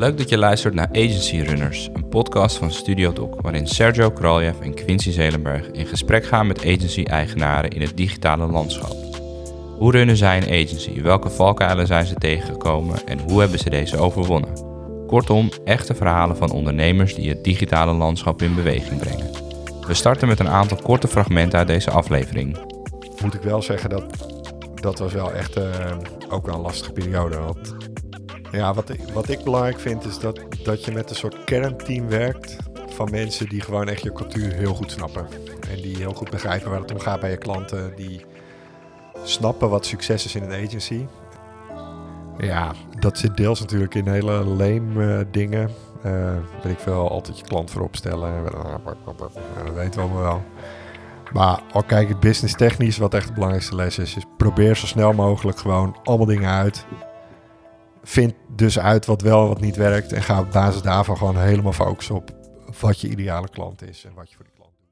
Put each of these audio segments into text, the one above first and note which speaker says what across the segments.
Speaker 1: Leuk dat je luistert naar Agency Runners, een podcast van Studio Doc, waarin Sergio Kraljev en Quincy Zelenberg in gesprek gaan met agency-eigenaren in het digitale landschap. Hoe runnen zij een agency? Welke valkuilen zijn ze tegengekomen en hoe hebben ze deze overwonnen? Kortom, echte verhalen van ondernemers die het digitale landschap in beweging brengen. We starten met een aantal korte fragmenten uit deze aflevering.
Speaker 2: Moet ik wel zeggen dat dat was wel echt eh, ook wel een lastige periode. Want ja, wat ik, wat ik belangrijk vind is dat, dat je met een soort kernteam werkt van mensen die gewoon echt je cultuur heel goed snappen. En die heel goed begrijpen waar het om gaat bij je klanten. Die snappen wat succes is in een agency. Ja, dat zit deels natuurlijk in hele lame uh, dingen. Uh, weet ik veel, altijd je klant voorop stellen. dat weten we allemaal wel. Maar al kijk ik business technisch, wat echt de belangrijkste les is, is probeer zo snel mogelijk gewoon allemaal dingen uit. Vind dus uit wat wel en wat niet werkt. En ga op basis daarvan gewoon helemaal focussen op wat je ideale klant is en wat je voor die klant doet.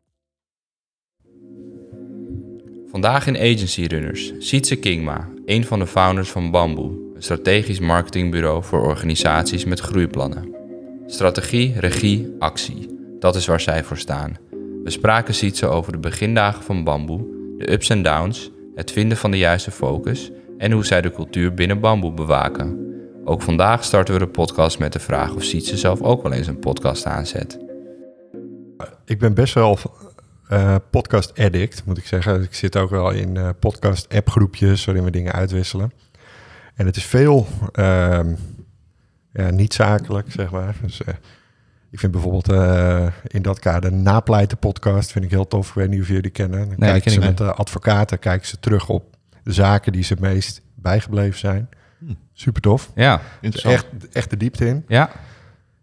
Speaker 1: Vandaag in Agency Runners, Sietse Kingma, een van de founders van Bamboe, een strategisch marketingbureau voor organisaties met groeiplannen. Strategie, regie, actie. Dat is waar zij voor staan. We spraken Sietse over de begindagen van Bamboe, de ups en downs, het vinden van de juiste focus en hoe zij de cultuur binnen Bamboe bewaken. Ook vandaag starten we de podcast met de vraag of Sietse zelf ook wel eens een podcast aanzet.
Speaker 2: Ik ben best wel uh, podcast addict, moet ik zeggen. Ik zit ook wel in uh, podcast appgroepjes waarin we dingen uitwisselen. En het is veel uh, ja, niet zakelijk, zeg maar. Dus, uh, ik vind bijvoorbeeld in dat kader Napleiten podcast vind ik heel tof. Ik weet niet of jullie die kennen. Dan
Speaker 1: nee,
Speaker 2: kijken
Speaker 1: ze
Speaker 2: met de advocaten kijken ze terug op de zaken die ze het meest bijgebleven zijn. Hm. Super tof.
Speaker 1: Ja,
Speaker 2: echt, echt de diepte in.
Speaker 1: Ja.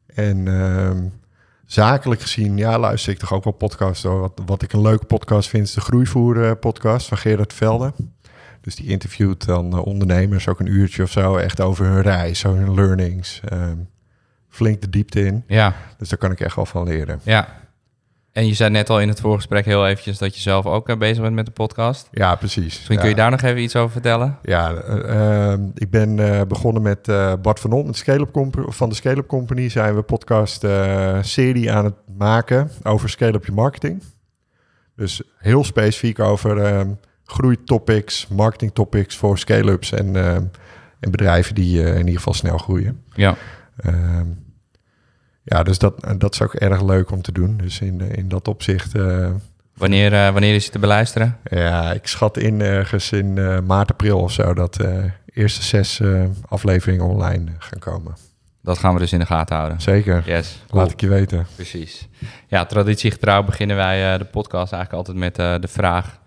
Speaker 2: En uh, zakelijk gezien, ja, luister ik toch ook wel podcasts. Hoor. Wat, wat ik een leuke podcast vind, is de Groeivoer uh, podcast van Gerard Velde. Dus die interviewt dan uh, ondernemers ook een uurtje of zo, echt over hun reis, zo hun learnings. Um, flink de diepte in.
Speaker 1: Ja.
Speaker 2: Dus daar kan ik echt wel van leren.
Speaker 1: Ja. En je zei net al in het voorgesprek heel eventjes dat je zelf ook uh, bezig bent met de podcast.
Speaker 2: Ja, precies.
Speaker 1: Misschien
Speaker 2: ja.
Speaker 1: kun je daar nog even iets over vertellen?
Speaker 2: Ja, uh, ik ben uh, begonnen met Bart van Scale van de Scale-up Company. Zijn we podcast serie aan het maken over scale-up je marketing. Dus heel specifiek over ehm, groeitopics, marketing topics voor scale-ups en, ehm, en bedrijven die in ieder geval snel groeien.
Speaker 1: Ja.
Speaker 2: Ehm, ja, dus dat, dat is ook erg leuk om te doen. Dus in, in dat opzicht. Uh,
Speaker 1: wanneer, uh, wanneer is het te beluisteren?
Speaker 2: Ja, ik schat in ergens in uh, maart, april of zo dat de eerste zes afleveringen online gaan komen.
Speaker 1: Dat gaan we dus in de gaten houden.
Speaker 2: Zeker.
Speaker 1: Yes.
Speaker 2: Cool. Laat ik je weten.
Speaker 1: Precies. Ja, traditiegetrouw beginnen wij de podcast eigenlijk altijd met de vraag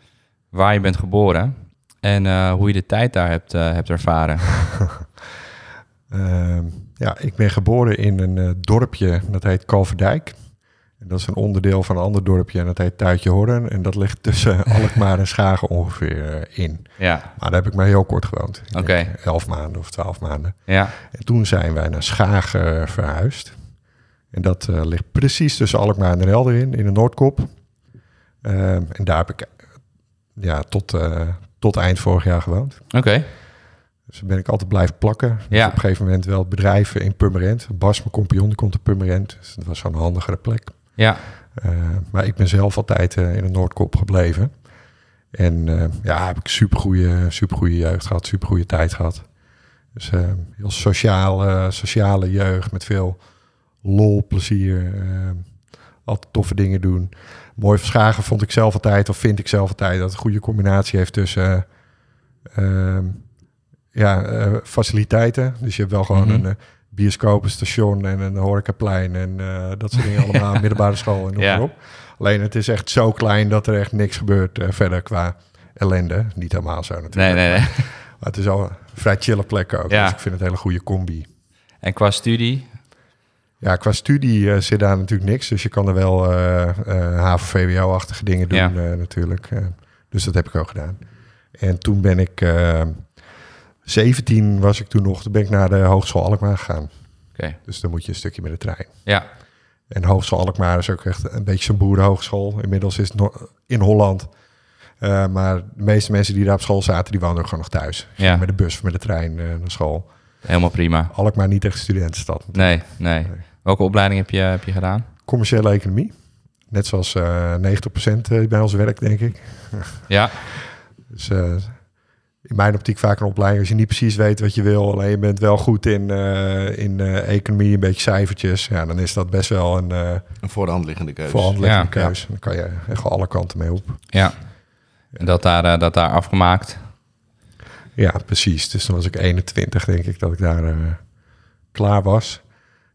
Speaker 1: waar je bent geboren en hoe je de tijd daar hebt, hebt ervaren.
Speaker 2: Uh, ja, ik ben geboren in een uh, dorpje dat heet Kalverdijk. En dat is een onderdeel van een ander dorpje en dat heet Tuitje Horren. En dat ligt tussen Alkmaar en Schagen ongeveer uh, in.
Speaker 1: Ja.
Speaker 2: Maar daar heb ik maar heel kort gewoond.
Speaker 1: Oké. Okay.
Speaker 2: Elf maanden of twaalf maanden.
Speaker 1: Ja.
Speaker 2: En toen zijn wij naar Schagen verhuisd. En dat uh, ligt precies tussen Alkmaar en Den Helder in, in de Noordkop. en daar heb ik ja, tot, tot eind vorig jaar gewoond.
Speaker 1: Oké. Okay.
Speaker 2: Dus ben ik altijd blijven plakken. Dus
Speaker 1: ja.
Speaker 2: op een gegeven moment wel bedrijf in Purmerend. Bas, mijn compagnon, die komt op Purmerend. Dus dat was zo'n handigere plek.
Speaker 1: Ja.
Speaker 2: Uh, maar ik ben zelf altijd uh, in de Noordkop gebleven. En uh, ja, heb ik supergoeie, supergoeie jeugd gehad, supergoeie tijd gehad. Dus heel sociale, sociale jeugd met veel lol, plezier. altijd toffe dingen doen. Mooi verschagen vond ik zelf altijd, of vind ik zelf altijd, dat het een goede combinatie heeft tussen ja, uh, faciliteiten. Dus je hebt wel gewoon mm -hmm. een uh, bioscoop, een station en een horecaplein en uh, dat soort dingen allemaal, middelbare school en noem
Speaker 1: ja.
Speaker 2: op. Alleen het is echt zo klein dat er echt niks gebeurt verder qua ellende. Niet helemaal zo natuurlijk.
Speaker 1: Nee, nee, nee.
Speaker 2: Maar het is al een vrij chille plek ook.
Speaker 1: Ja.
Speaker 2: Dus ik vind het een hele goede combi.
Speaker 1: En qua studie?
Speaker 2: Ja, qua studie zit daar natuurlijk niks. Dus je kan er wel HAVO-VWO-achtige dingen doen
Speaker 1: Ja.
Speaker 2: natuurlijk. dus dat heb ik ook gedaan. En toen ben ik... 17 was ik toen nog, toen ben ik naar de Hogeschool Alkmaar gegaan.
Speaker 1: Oké.
Speaker 2: Dus dan moet je een stukje met de trein.
Speaker 1: Ja.
Speaker 2: En Hogeschool Alkmaar is ook echt een beetje zo'n boerenhogeschool. Inmiddels is het in Holland. Uh, maar de meeste mensen die daar op school zaten, die woonden ook gewoon nog thuis.
Speaker 1: Ja.
Speaker 2: Met de bus of met de trein uh, naar school.
Speaker 1: Helemaal prima.
Speaker 2: Alkmaar niet echt studentenstad.
Speaker 1: Nee, nee. Welke opleiding heb je, heb je gedaan?
Speaker 2: Commerciële economie. Net zoals eh 90% bij ons werk, denk ik.
Speaker 1: Ja,
Speaker 2: Dus eh, in mijn optiek vaak een opleiding als je niet precies weet wat je wil, alleen je bent wel goed in, eh, in eh, economie, een beetje cijfertjes. Ja, dan is dat best wel een uh,
Speaker 3: Een voor de hand liggende keuze.
Speaker 2: voor hand liggende
Speaker 1: Ja,
Speaker 2: keuze. Dan kan je echt alle kanten mee op.
Speaker 1: ja. En dat daar, dat daar afgemaakt.
Speaker 2: Ja, precies. Dus toen was ik 21, denk ik, dat ik daar eh, klaar was.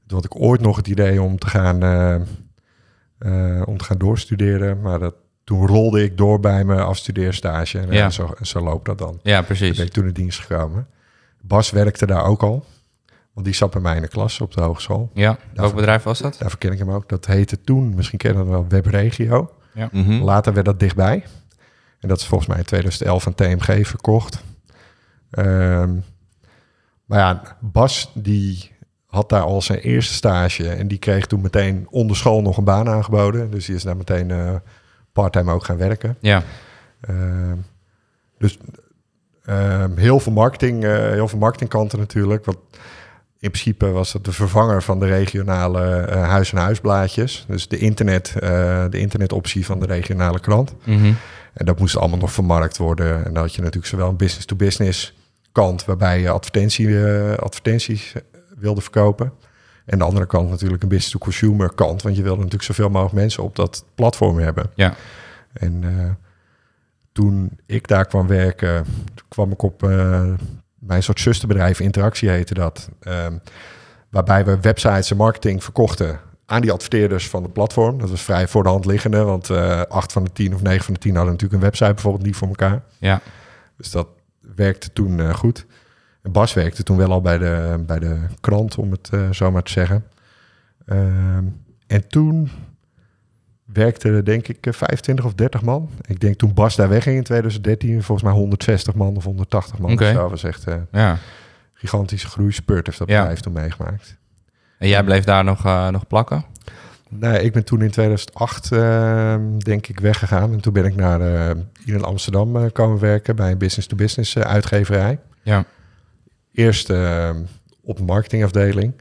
Speaker 2: Toen had ik ooit nog het idee om te gaan, eh, eh, om te gaan doorstuderen. Maar dat, toen rolde ik door bij mijn afstudeerstage. En ja.
Speaker 1: Ja.
Speaker 2: zo, zo loopt dat dan.
Speaker 1: Ja,
Speaker 2: Toen
Speaker 1: precies.
Speaker 2: ben ik toen in dienst gekomen. Bas werkte daar ook al. Want die zat bij mij in de klas op de hogeschool.
Speaker 1: Ja, welk bedrijf was dat?
Speaker 2: Daarvoor ken ik hem ook. Dat heette toen, misschien kennen we wel, Webregio.
Speaker 3: Mhm.
Speaker 2: Later werd dat dichtbij. En dat is volgens mij in 2011 aan TMG verkocht. Ehm, maar ja, Bas die had daar al zijn eerste stage. En die kreeg toen meteen onder school nog een baan aangeboden. Dus die is daar meteen eh parttime ook gaan werken.
Speaker 1: Ja,
Speaker 2: Ehm, dus ehm, heel veel marketing, eh, heel veel marketingkanten natuurlijk. Want in principe was dat de vervanger van de regionale eh, huis-en-huisblaadjes. Dus de, internet, eh, de internetoptie van de regionale krant.
Speaker 1: Mhm.
Speaker 2: En dat moest allemaal nog vermarkt worden. En dan had je natuurlijk zowel een business-to-business kant... waarbij je advertentie, advertenties wilde verkopen. En de andere kant natuurlijk een business-to-consumer kant. Want je wilde natuurlijk zoveel mogelijk mensen op dat platform hebben.
Speaker 1: Ja.
Speaker 2: En eh, toen ik daar kwam werken, kwam ik op eh, mijn soort zusterbedrijf, Interactie heette dat. ehm, waarbij we websites en marketing verkochten aan die adverteerders van het platform. Dat was vrij voor de hand liggende, want eh acht van de tien of negen van de tien hadden natuurlijk een website bijvoorbeeld niet voor elkaar.
Speaker 1: ja,
Speaker 2: Dus dat werkte toen goed. Bas werkte toen wel al bij de, bij de krant, om het eh, zo maar te zeggen. Ehm, en toen werkte er denk ik eh, 25 of 30 man. Ik denk toen Bas daar wegging in 2013, volgens mij 160 man of 180 man.
Speaker 1: Oké.
Speaker 2: Dus dat was echt eh
Speaker 1: ja.
Speaker 2: gigantische groei. Spurt heeft dat
Speaker 1: Ja.
Speaker 2: bedrijf toen meegemaakt.
Speaker 1: En jij bleef daar nog, eh, nog plakken?
Speaker 2: Nee, ik ben toen in 2008 eh, denk ik weggegaan. En toen ben ik naar eh, hier in Amsterdam eh, komen werken bij een business-to-business eh, uitgeverij.
Speaker 1: Ja.
Speaker 2: Eerst eh, op de marketingafdeling.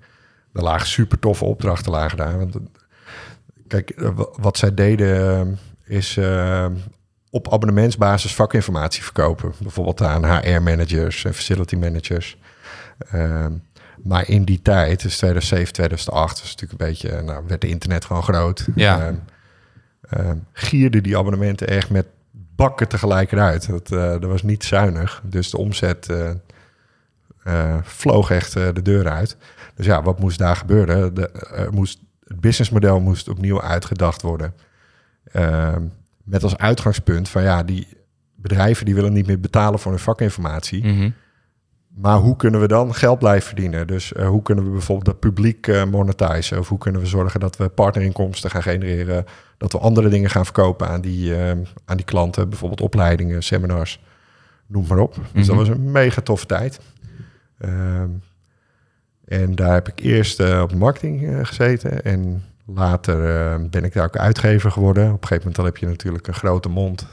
Speaker 2: Er lagen super toffe opdrachten lagen daar. Want, eh, kijk, eh, wa- wat zij deden is op abonnementsbasis vakinformatie verkopen. Bijvoorbeeld aan HR-managers en facility managers. Ehm, maar in die tijd, dus 2007, 2008, was natuurlijk een beetje, nou, werd de internet gewoon groot.
Speaker 1: Ja.
Speaker 2: Ehm, ehm, gierden die abonnementen echt met bakken tegelijk eruit. Dat, dat was niet zuinig. Dus de omzet vloog echt eh, de deur uit. Dus ja, wat moest daar gebeuren? De, moest, het businessmodel moest opnieuw uitgedacht worden. Ehm, met als uitgangspunt van ja, die bedrijven die willen niet meer betalen voor hun vakinformatie.
Speaker 1: Mhm.
Speaker 2: Maar hoe kunnen we dan geld blijven verdienen? Dus eh, hoe kunnen we bijvoorbeeld dat publiek eh monetizen? Of hoe kunnen we zorgen dat we partnerinkomsten gaan genereren? Dat we andere dingen gaan verkopen aan die, eh, aan die klanten. Bijvoorbeeld opleidingen, seminars, noem maar op. Dus dat
Speaker 1: Mhm.
Speaker 2: was een mega toffe tijd. Ehm, en daar heb ik eerst eh, op marketing eh, gezeten. En later eh, ben ik daar ook uitgever geworden. Op een gegeven moment dan heb je natuurlijk een grote mond.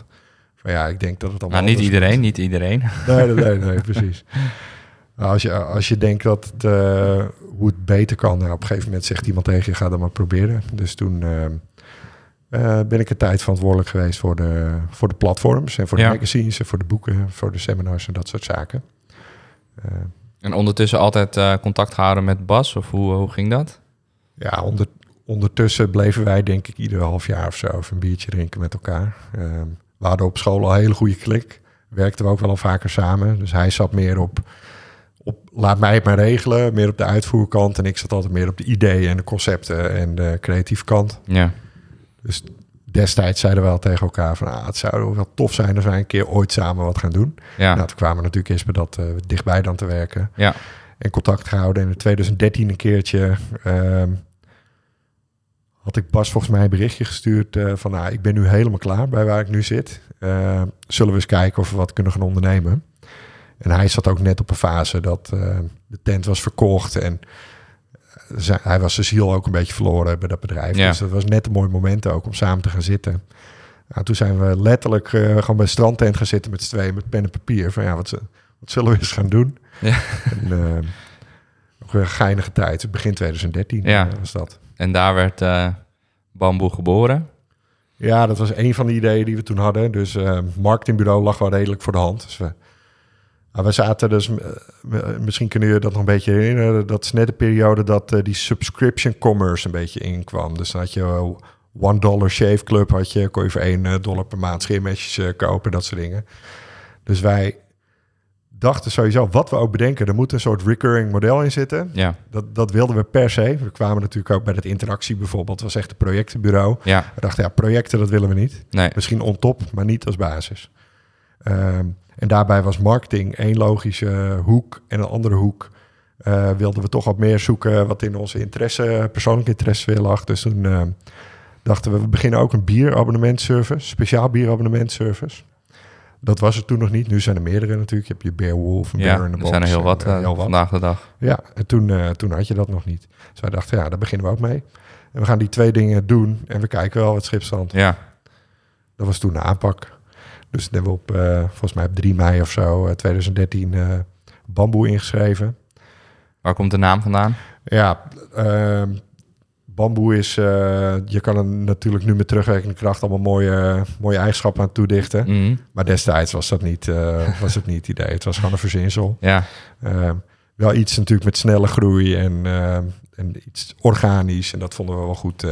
Speaker 2: Van ja, ik denk dat het allemaal
Speaker 1: Nou, niet iedereen, niet iedereen.
Speaker 2: Nee, nee, nee, nee precies. Nou, Als je, als je denkt dat het, eh, hoe het beter kan, nou, op een gegeven moment zegt iemand tegen je, ga dat maar proberen. Dus toen eh, eh, ben ik een tijd verantwoordelijk geweest voor de, voor de platforms en voor de
Speaker 1: Ja.
Speaker 2: magazines en voor de boeken, voor de seminars en dat soort zaken.
Speaker 1: En ondertussen altijd eh, contact gehouden met Bas, of hoe, hoe ging dat?
Speaker 2: ja, onder, ondertussen bleven wij denk ik ieder half jaar of zo even een biertje drinken met elkaar. Eh, we hadden op school al een hele goede klik. Werkten we ook wel al vaker samen. Dus hij zat meer op, op laat mij het maar regelen, meer op de uitvoerkant. En ik zat altijd meer op de ideeën en de concepten en de creatieve kant.
Speaker 1: Ja.
Speaker 2: Dus destijds zeiden we al tegen elkaar van ah, het zou wel tof zijn als wij een keer ooit samen wat gaan doen.
Speaker 1: Ja.
Speaker 2: Nou, toen kwamen we natuurlijk eerst bij dat eh, dichtbij dan te werken
Speaker 1: ja.
Speaker 2: en contact gehouden. En in 2013 een keertje ehm, had ik Bas volgens mij een berichtje gestuurd eh, van nou, ik ben nu helemaal klaar bij waar ik nu zit. Eh, zullen we eens kijken of we wat kunnen gaan ondernemen? En hij zat ook net op een fase dat eh, de tent was verkocht en hij was zijn ziel ook een beetje verloren bij dat bedrijf.
Speaker 1: Ja.
Speaker 2: Dus dat was net een mooi moment ook om samen te gaan zitten. Nou, toen zijn we letterlijk eh, gewoon bij de strandtent gaan zitten met z'n tweeën met pen en papier. Van ja, wat, wat zullen we eens gaan doen?
Speaker 1: Ja.
Speaker 2: En, eh, nog een geinige tijd. Begin 2013
Speaker 1: Ja.
Speaker 2: eh, was dat.
Speaker 1: En daar werd Bamboe geboren.
Speaker 2: Ja, dat was een van de ideeën die we toen hadden. Dus marketingbureau lag wel redelijk voor de hand. Dus we, maar we zaten dus, eh, misschien kunnen jullie dat nog een beetje herinneren. Dat is net de periode dat eh, die subscription commerce een beetje inkwam. Dus dan had je eh, One Dollar Shave Club, had je, kon je voor 1 dollar per maand scheermesjes eh, kopen, dat soort dingen. Dus wij dachten sowieso, wat we ook bedenken, er moet een soort recurring model in zitten.
Speaker 1: Ja,
Speaker 2: Dat, dat wilden we per se. We kwamen natuurlijk ook bij het interactie bijvoorbeeld. Was echt een projectenbureau.
Speaker 1: ja,
Speaker 2: We dachten, ja, projecten, dat willen we niet.
Speaker 1: nee.
Speaker 2: Misschien on top, maar niet als basis. Ehm, en daarbij was marketing één logische hoek. En een andere hoek eh, wilden we toch wat meer zoeken... wat in onze interesse, persoonlijke interesse weer lag. Dus toen eh, dachten we, we beginnen ook een bierabonnementservice. Speciaal bierabonnementservice. Dat was er toen nog niet. Nu zijn er meerdere natuurlijk. Je hebt je Bearwolf, een
Speaker 1: Ja,
Speaker 2: Bear in the
Speaker 1: er zijn er heel
Speaker 2: en,
Speaker 1: wat,
Speaker 2: eh, heel wat.
Speaker 1: vandaag de dag.
Speaker 2: Ja, en toen, toen had je dat nog niet. Dus wij dachten, ja, daar beginnen we ook mee. En we gaan die twee dingen doen en we kijken wel wat schipstand.
Speaker 1: Ja,
Speaker 2: Dat was toen de aanpak. Dus toen hebben we op, eh, volgens mij op 3 mei of zo, eh, 2013, eh, bamboe ingeschreven.
Speaker 1: waar komt de naam vandaan?
Speaker 2: Ja, ehm, bamboe is, eh, je kan er natuurlijk nu met terugwerkende kracht allemaal mooie, mooie eigenschappen aan toedichten.
Speaker 1: Mhm.
Speaker 2: Maar destijds was dat niet, eh, was het niet het idee. Het was gewoon een verzinsel.
Speaker 1: Ja,
Speaker 2: Ehm, wel iets natuurlijk met snelle groei en, ehm, en iets organisch. En dat vonden we wel goed eh,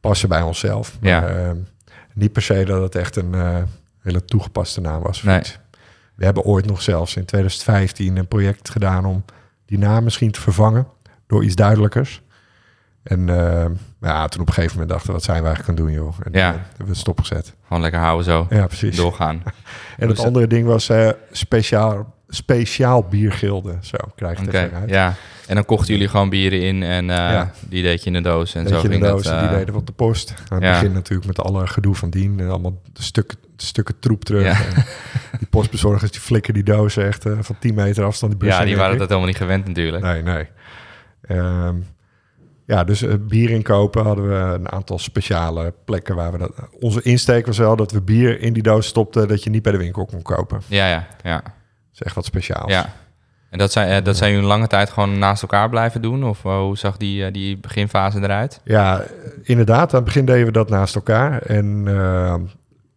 Speaker 2: passen bij onszelf. Maar,
Speaker 1: Ja.
Speaker 2: Niet per se dat het echt een eh, hele toegepaste naam was.
Speaker 1: Nee.
Speaker 2: We hebben ooit nog zelfs in 2015 een project gedaan om die naam misschien te vervangen door iets duidelijkers. En ehm, ja, toen op een gegeven moment dachten we, wat zijn we eigenlijk aan het doen, joh? En
Speaker 1: Ja.
Speaker 2: eh, hebben we het stopgezet.
Speaker 1: gewoon lekker houden zo.
Speaker 2: Ja, precies.
Speaker 1: Doorgaan.
Speaker 2: En het andere ding was eh, speciaal, speciaal biergilde. Zo krijg je
Speaker 1: Oké,
Speaker 2: het
Speaker 1: ja. En dan kochten jullie gewoon bieren in en eh,
Speaker 2: Ja.
Speaker 1: die deed je in de doos. En zo
Speaker 2: je, de doos,
Speaker 1: dat.
Speaker 2: die
Speaker 1: eh,
Speaker 2: deden we op de post. Aan het
Speaker 1: ja.
Speaker 2: begin natuurlijk met alle gedoe van dien. En allemaal stukken, stukken troep terug.
Speaker 1: Ja.
Speaker 2: En die postbezorgers die flikken die dozen echt eh, van 10 meter afstand. Die
Speaker 1: ja, die waren
Speaker 2: ik.
Speaker 1: dat helemaal niet gewend natuurlijk.
Speaker 2: Nee, nee. Ehm, ja, dus bier inkopen hadden we een aantal speciale plekken waar we dat... Onze insteek was wel dat we bier in die doos stopten... dat je niet bij de winkel kon kopen. Dat
Speaker 1: Ja, ja, ja.
Speaker 2: is echt wat speciaals.
Speaker 1: ja. En dat zijn, eh, dat zijn jullie een lange tijd gewoon naast elkaar blijven doen? Of eh, hoe zag die, eh, die beginfase eruit?
Speaker 2: Ja, inderdaad. Aan het begin deden we dat naast elkaar. En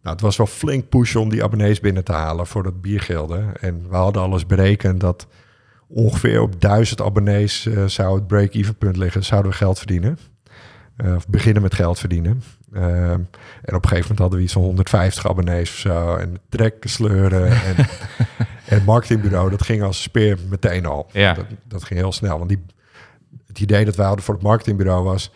Speaker 2: nou, het was wel flink pushen om die abonnees binnen te halen voor dat biergilde. En we hadden alles berekend dat ongeveer op duizend abonnees eh, zou het break-even punt liggen. Zouden we geld verdienen. Of beginnen met geld verdienen. Ehm, en op een gegeven moment hadden we iets van 150 abonnees of zo. En trekken, sleuren. en, en het marketingbureau, dat ging als speer meteen al.
Speaker 1: Ja.
Speaker 2: Dat, dat ging heel snel. Want die, het idee dat wij hadden voor het marketingbureau was...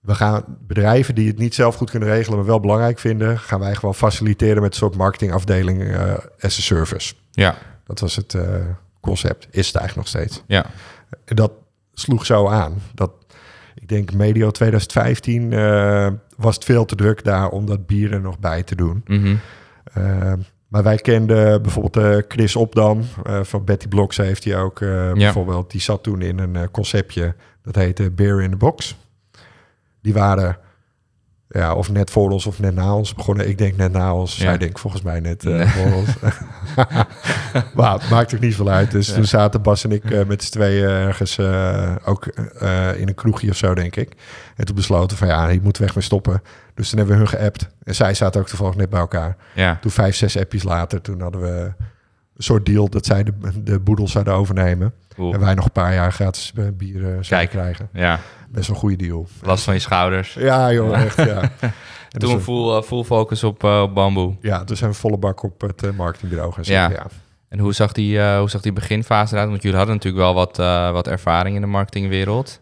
Speaker 2: we gaan bedrijven die het niet zelf goed kunnen regelen... maar wel belangrijk vinden... gaan wij gewoon faciliteren met een soort marketingafdeling eh as a service.
Speaker 1: Ja,
Speaker 2: Dat was het eh, concept. Is het eigenlijk nog steeds.
Speaker 1: ja,
Speaker 2: En dat sloeg zo aan. Dat, ik denk medio 2015 eh, was het veel te druk daar... om dat bier er nog bij te doen.
Speaker 1: mhm.
Speaker 2: Uh, maar wij kenden bijvoorbeeld eh, Chris Opdam uh, van Betty Blocks heeft hij ook uh, bijvoorbeeld. Die zat toen in een conceptje dat heette Beer in the Box. Die waren ja, of net voor ons of net na ons begonnen. Ik denk net na ons. Ja. Zij denk volgens mij net uh, nee. voor ons. maar het maakt ook niet veel uit. Dus ja. toen zaten Bas en ik uh, met z'n tweeën ergens uh, ook in een kroegje of zo, denk ik. En toen besloten van ja, ik moet weg mee stoppen. Dus toen hebben we hun geappt. En zij zaten ook toevallig net bij elkaar.
Speaker 1: Ja.
Speaker 2: Toen vijf, zes appjes later, toen hadden we soort deal dat zij de, de boedel zouden overnemen.
Speaker 1: Cool.
Speaker 2: En wij nog een paar jaar gratis bier uh, zouden
Speaker 1: Kijk,
Speaker 2: krijgen.
Speaker 1: Ja.
Speaker 2: Best wel een goede deal.
Speaker 1: Last van je schouders.
Speaker 2: Ja, joh, echt, ja.
Speaker 1: En toen dus, full, uh, full focus op uh, bamboe.
Speaker 2: Ja, toen zijn volle bak op het uh, marketingbureau gaan zitten, ja. ja.
Speaker 1: En hoe zag, die, hoe zag die beginfase eruit? Want jullie hadden natuurlijk wel wat, wat ervaring in de marketingwereld.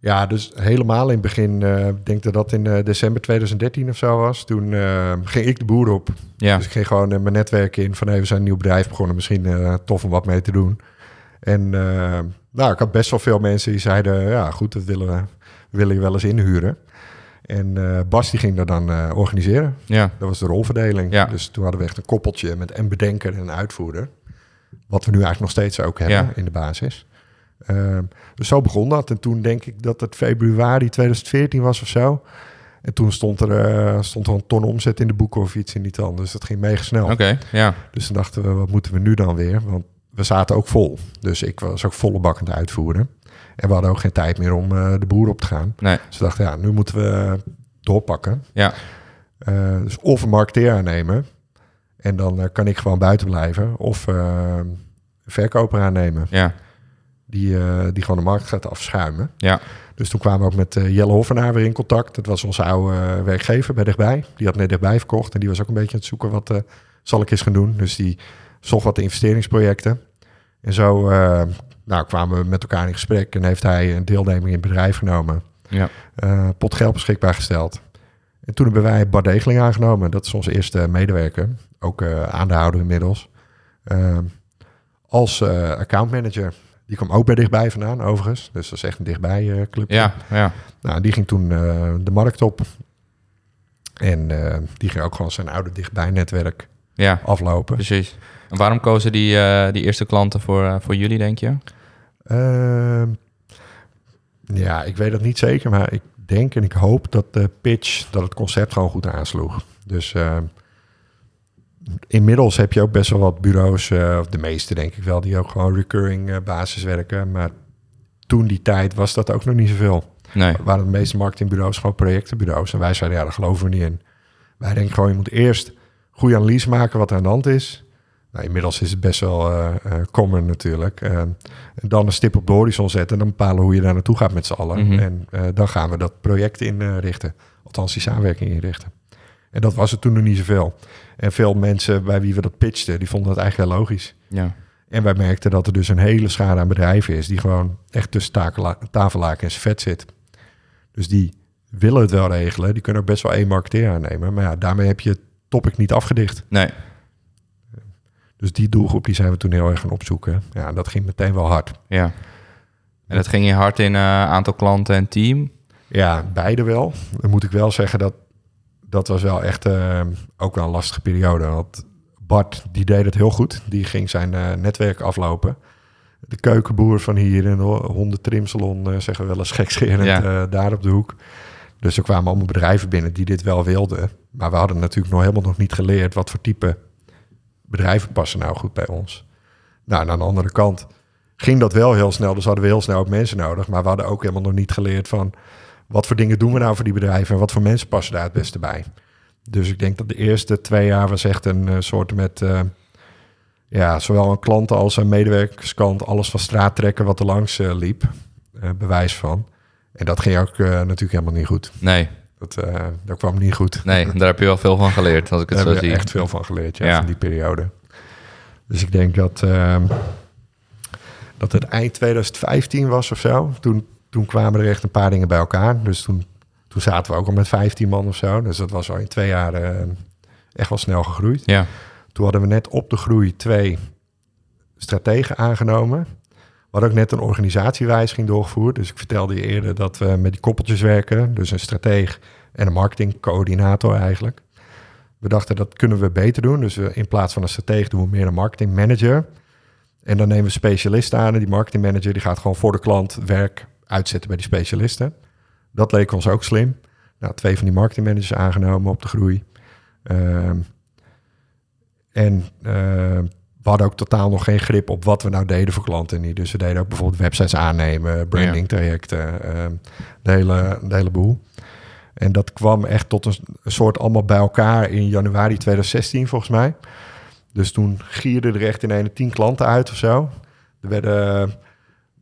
Speaker 2: Ja, dus helemaal in het begin, uh, ik denk dat dat in uh, december 2013 of zo was. Toen uh, ging ik de boer op.
Speaker 1: Ja.
Speaker 2: Dus ik ging gewoon mijn netwerk in van hey, we zijn een nieuw bedrijf begonnen, misschien tof om wat mee te doen. En nou, ik had best wel veel mensen die zeiden, ja goed, dat willen we, willen je wel eens inhuren. En Bas die ging dat dan organiseren.
Speaker 1: Ja.
Speaker 2: Dat was de rolverdeling.
Speaker 1: Ja.
Speaker 2: Dus toen hadden we echt een koppeltje met en bedenker en uitvoerder. Wat we nu eigenlijk nog steeds ook hebben
Speaker 1: Ja.
Speaker 2: in de basis. Dus zo begon dat. En toen denk ik dat het februari 2014 was of zo. En toen stond er, uh, stond er een ton omzet in de boeken of iets in die tand. Dus dat ging mega snel.
Speaker 1: Oké, okay, ja.
Speaker 2: Dus toen dachten we, wat moeten we nu dan weer? Want we zaten ook vol. Dus ik was ook volle bak aan het uitvoeren. En we hadden ook geen tijd meer om eh, de boer op te gaan.
Speaker 1: Nee.
Speaker 2: Dus we dachten, ja, nu moeten we doorpakken.
Speaker 1: Ja.
Speaker 2: Eh, dus of een marketeer aannemen. En dan eh, kan ik gewoon buiten blijven. Of eh, een verkoper aannemen.
Speaker 1: Ja.
Speaker 2: Die, eh, die gewoon de markt gaat afschuimen.
Speaker 1: Ja.
Speaker 2: Dus toen kwamen we ook met eh, Jelle Hoffernaar weer in contact. Dat was onze oude eh, werkgever bij dichtbij. Die had net dichtbij verkocht. En die was ook een beetje aan het zoeken wat zal ik eens gaan doen. Dus die zocht wat investeringsprojecten. En zo nou, kwamen we met elkaar in gesprek. En heeft hij een deelneming in het bedrijf genomen.
Speaker 1: Ja.
Speaker 2: pot geld beschikbaar gesteld. En toen hebben wij Bart Degeling aangenomen. Dat is onze eerste medewerker. Ook eh aandeelhouder inmiddels. Eh, als eh accountmanager. Die kwam ook bij dichtbij vandaan, overigens. Dus dat is echt een dichtbij eh club.
Speaker 1: Ja. Ja.
Speaker 2: Nou, die ging toen eh, de markt op. En eh, die ging ook gewoon zijn oude dichtbij-netwerk
Speaker 1: Ja.
Speaker 2: aflopen.
Speaker 1: Precies. En waarom kozen die, die eerste klanten voor, voor jullie, denk je?
Speaker 2: Ehm, ja, ik weet dat niet zeker, maar ik denk en ik hoop dat de pitch, dat het concept gewoon goed aansloeg. Dus ehm, inmiddels heb je ook best wel wat bureaus, of de meeste denk ik wel, die ook gewoon recurring eh, basis werken. Maar toen die tijd was dat ook nog niet zoveel.
Speaker 1: Nee.
Speaker 2: waren de meeste marketingbureaus gewoon projectenbureaus. En wij zeiden, ja, daar geloven we niet in. Wij denken gewoon, je moet eerst goede analyse maken wat er aan de hand is. Nou, inmiddels is het best wel eh, common natuurlijk. En dan een stip op de horizon zetten en dan bepalen hoe je daar naartoe gaat met z'n allen.
Speaker 1: Mhm.
Speaker 2: En dan gaan we dat project inrichten. Althans, die samenwerking inrichten. En dat was het toen nog niet zoveel. En veel mensen bij wie we dat pitchten, die vonden dat eigenlijk heel logisch.
Speaker 1: Ja.
Speaker 2: En wij merkten dat er dus een hele schade aan bedrijven is... die gewoon echt tussen tafellaken en vet zit. Dus die willen het wel regelen. Die kunnen ook best wel één marketeer aannemen. Maar ja, daarmee heb je het topic niet afgedicht.
Speaker 1: Nee.
Speaker 2: Dus die doelgroep die zijn we toen heel erg gaan opzoeken. Ja, dat ging meteen wel hard.
Speaker 1: Ja. En dat ging je hard in eh, aantal klanten en team?
Speaker 2: Ja, beide wel. Dan moet ik wel zeggen dat dat was wel echt eh, ook wel een lastige periode. Want Bart, die deed het heel goed. Die ging zijn eh, netwerk aflopen. De keukenboer van hier in de hondentrimsalon, eh zeggen we wel eens gekscherend,
Speaker 1: Ja.
Speaker 2: daar op de hoek. Dus er kwamen allemaal bedrijven binnen die dit wel wilden. Maar we hadden natuurlijk nog helemaal nog niet geleerd wat voor type bedrijven passen nou goed bij ons. Nou, en aan de andere kant ging dat wel heel snel. Dus hadden we heel snel ook mensen nodig. Maar we hadden ook helemaal nog niet geleerd van wat voor dingen doen we nou voor die bedrijven en wat voor mensen passen daar het beste bij. Dus ik denk dat de eerste twee jaar was echt een eh, soort met, eh, ja, zowel een klanten als een medewerkerskant alles van straat trekken wat er langs eh, liep. Bewijs van. En dat ging ook natuurlijk helemaal niet goed.
Speaker 1: Nee.
Speaker 2: Dat, dat kwam niet goed.
Speaker 1: Nee, daar heb je wel veel van geleerd, als ik het
Speaker 2: Daar
Speaker 1: zo
Speaker 2: hebben we
Speaker 1: zie.
Speaker 2: echt veel van geleerd, ja,
Speaker 1: Ja.
Speaker 2: van die periode. Dus ik denk dat, ehm, dat het eind 2015 was of zo. Toen, toen kwamen er echt een paar dingen bij elkaar. Dus toen, toen zaten we ook al met 15 man of zo. Dus dat was al in twee jaar eh, echt wel snel gegroeid.
Speaker 1: Ja.
Speaker 2: Toen hadden we net op de groei twee strategen aangenomen. We hadden ook net een organisatiewijziging doorgevoerd. Dus ik vertelde je eerder dat we met die koppeltjes werken. Dus een strateeg en een marketingcoördinator eigenlijk. We dachten dat kunnen we beter doen. Dus we, in plaats van een strateeg doen we meer een marketingmanager. En dan nemen we specialisten aan. En die marketingmanager die gaat gewoon voor de klant werk uitzetten bij die specialisten. Dat leek ons ook slim. Nou, twee van die marketingmanagers aangenomen op de groei. Ehm, en eh, we hadden ook totaal nog geen grip op wat we nou deden voor klanten niet. Dus we deden ook bijvoorbeeld websites aannemen, branding trajecten, ehm, de, hele, de hele boel. En dat kwam echt tot een, soort allemaal bij elkaar in januari 2016 volgens mij. Dus toen gierden er echt in een tien klanten uit of zo. Er werden,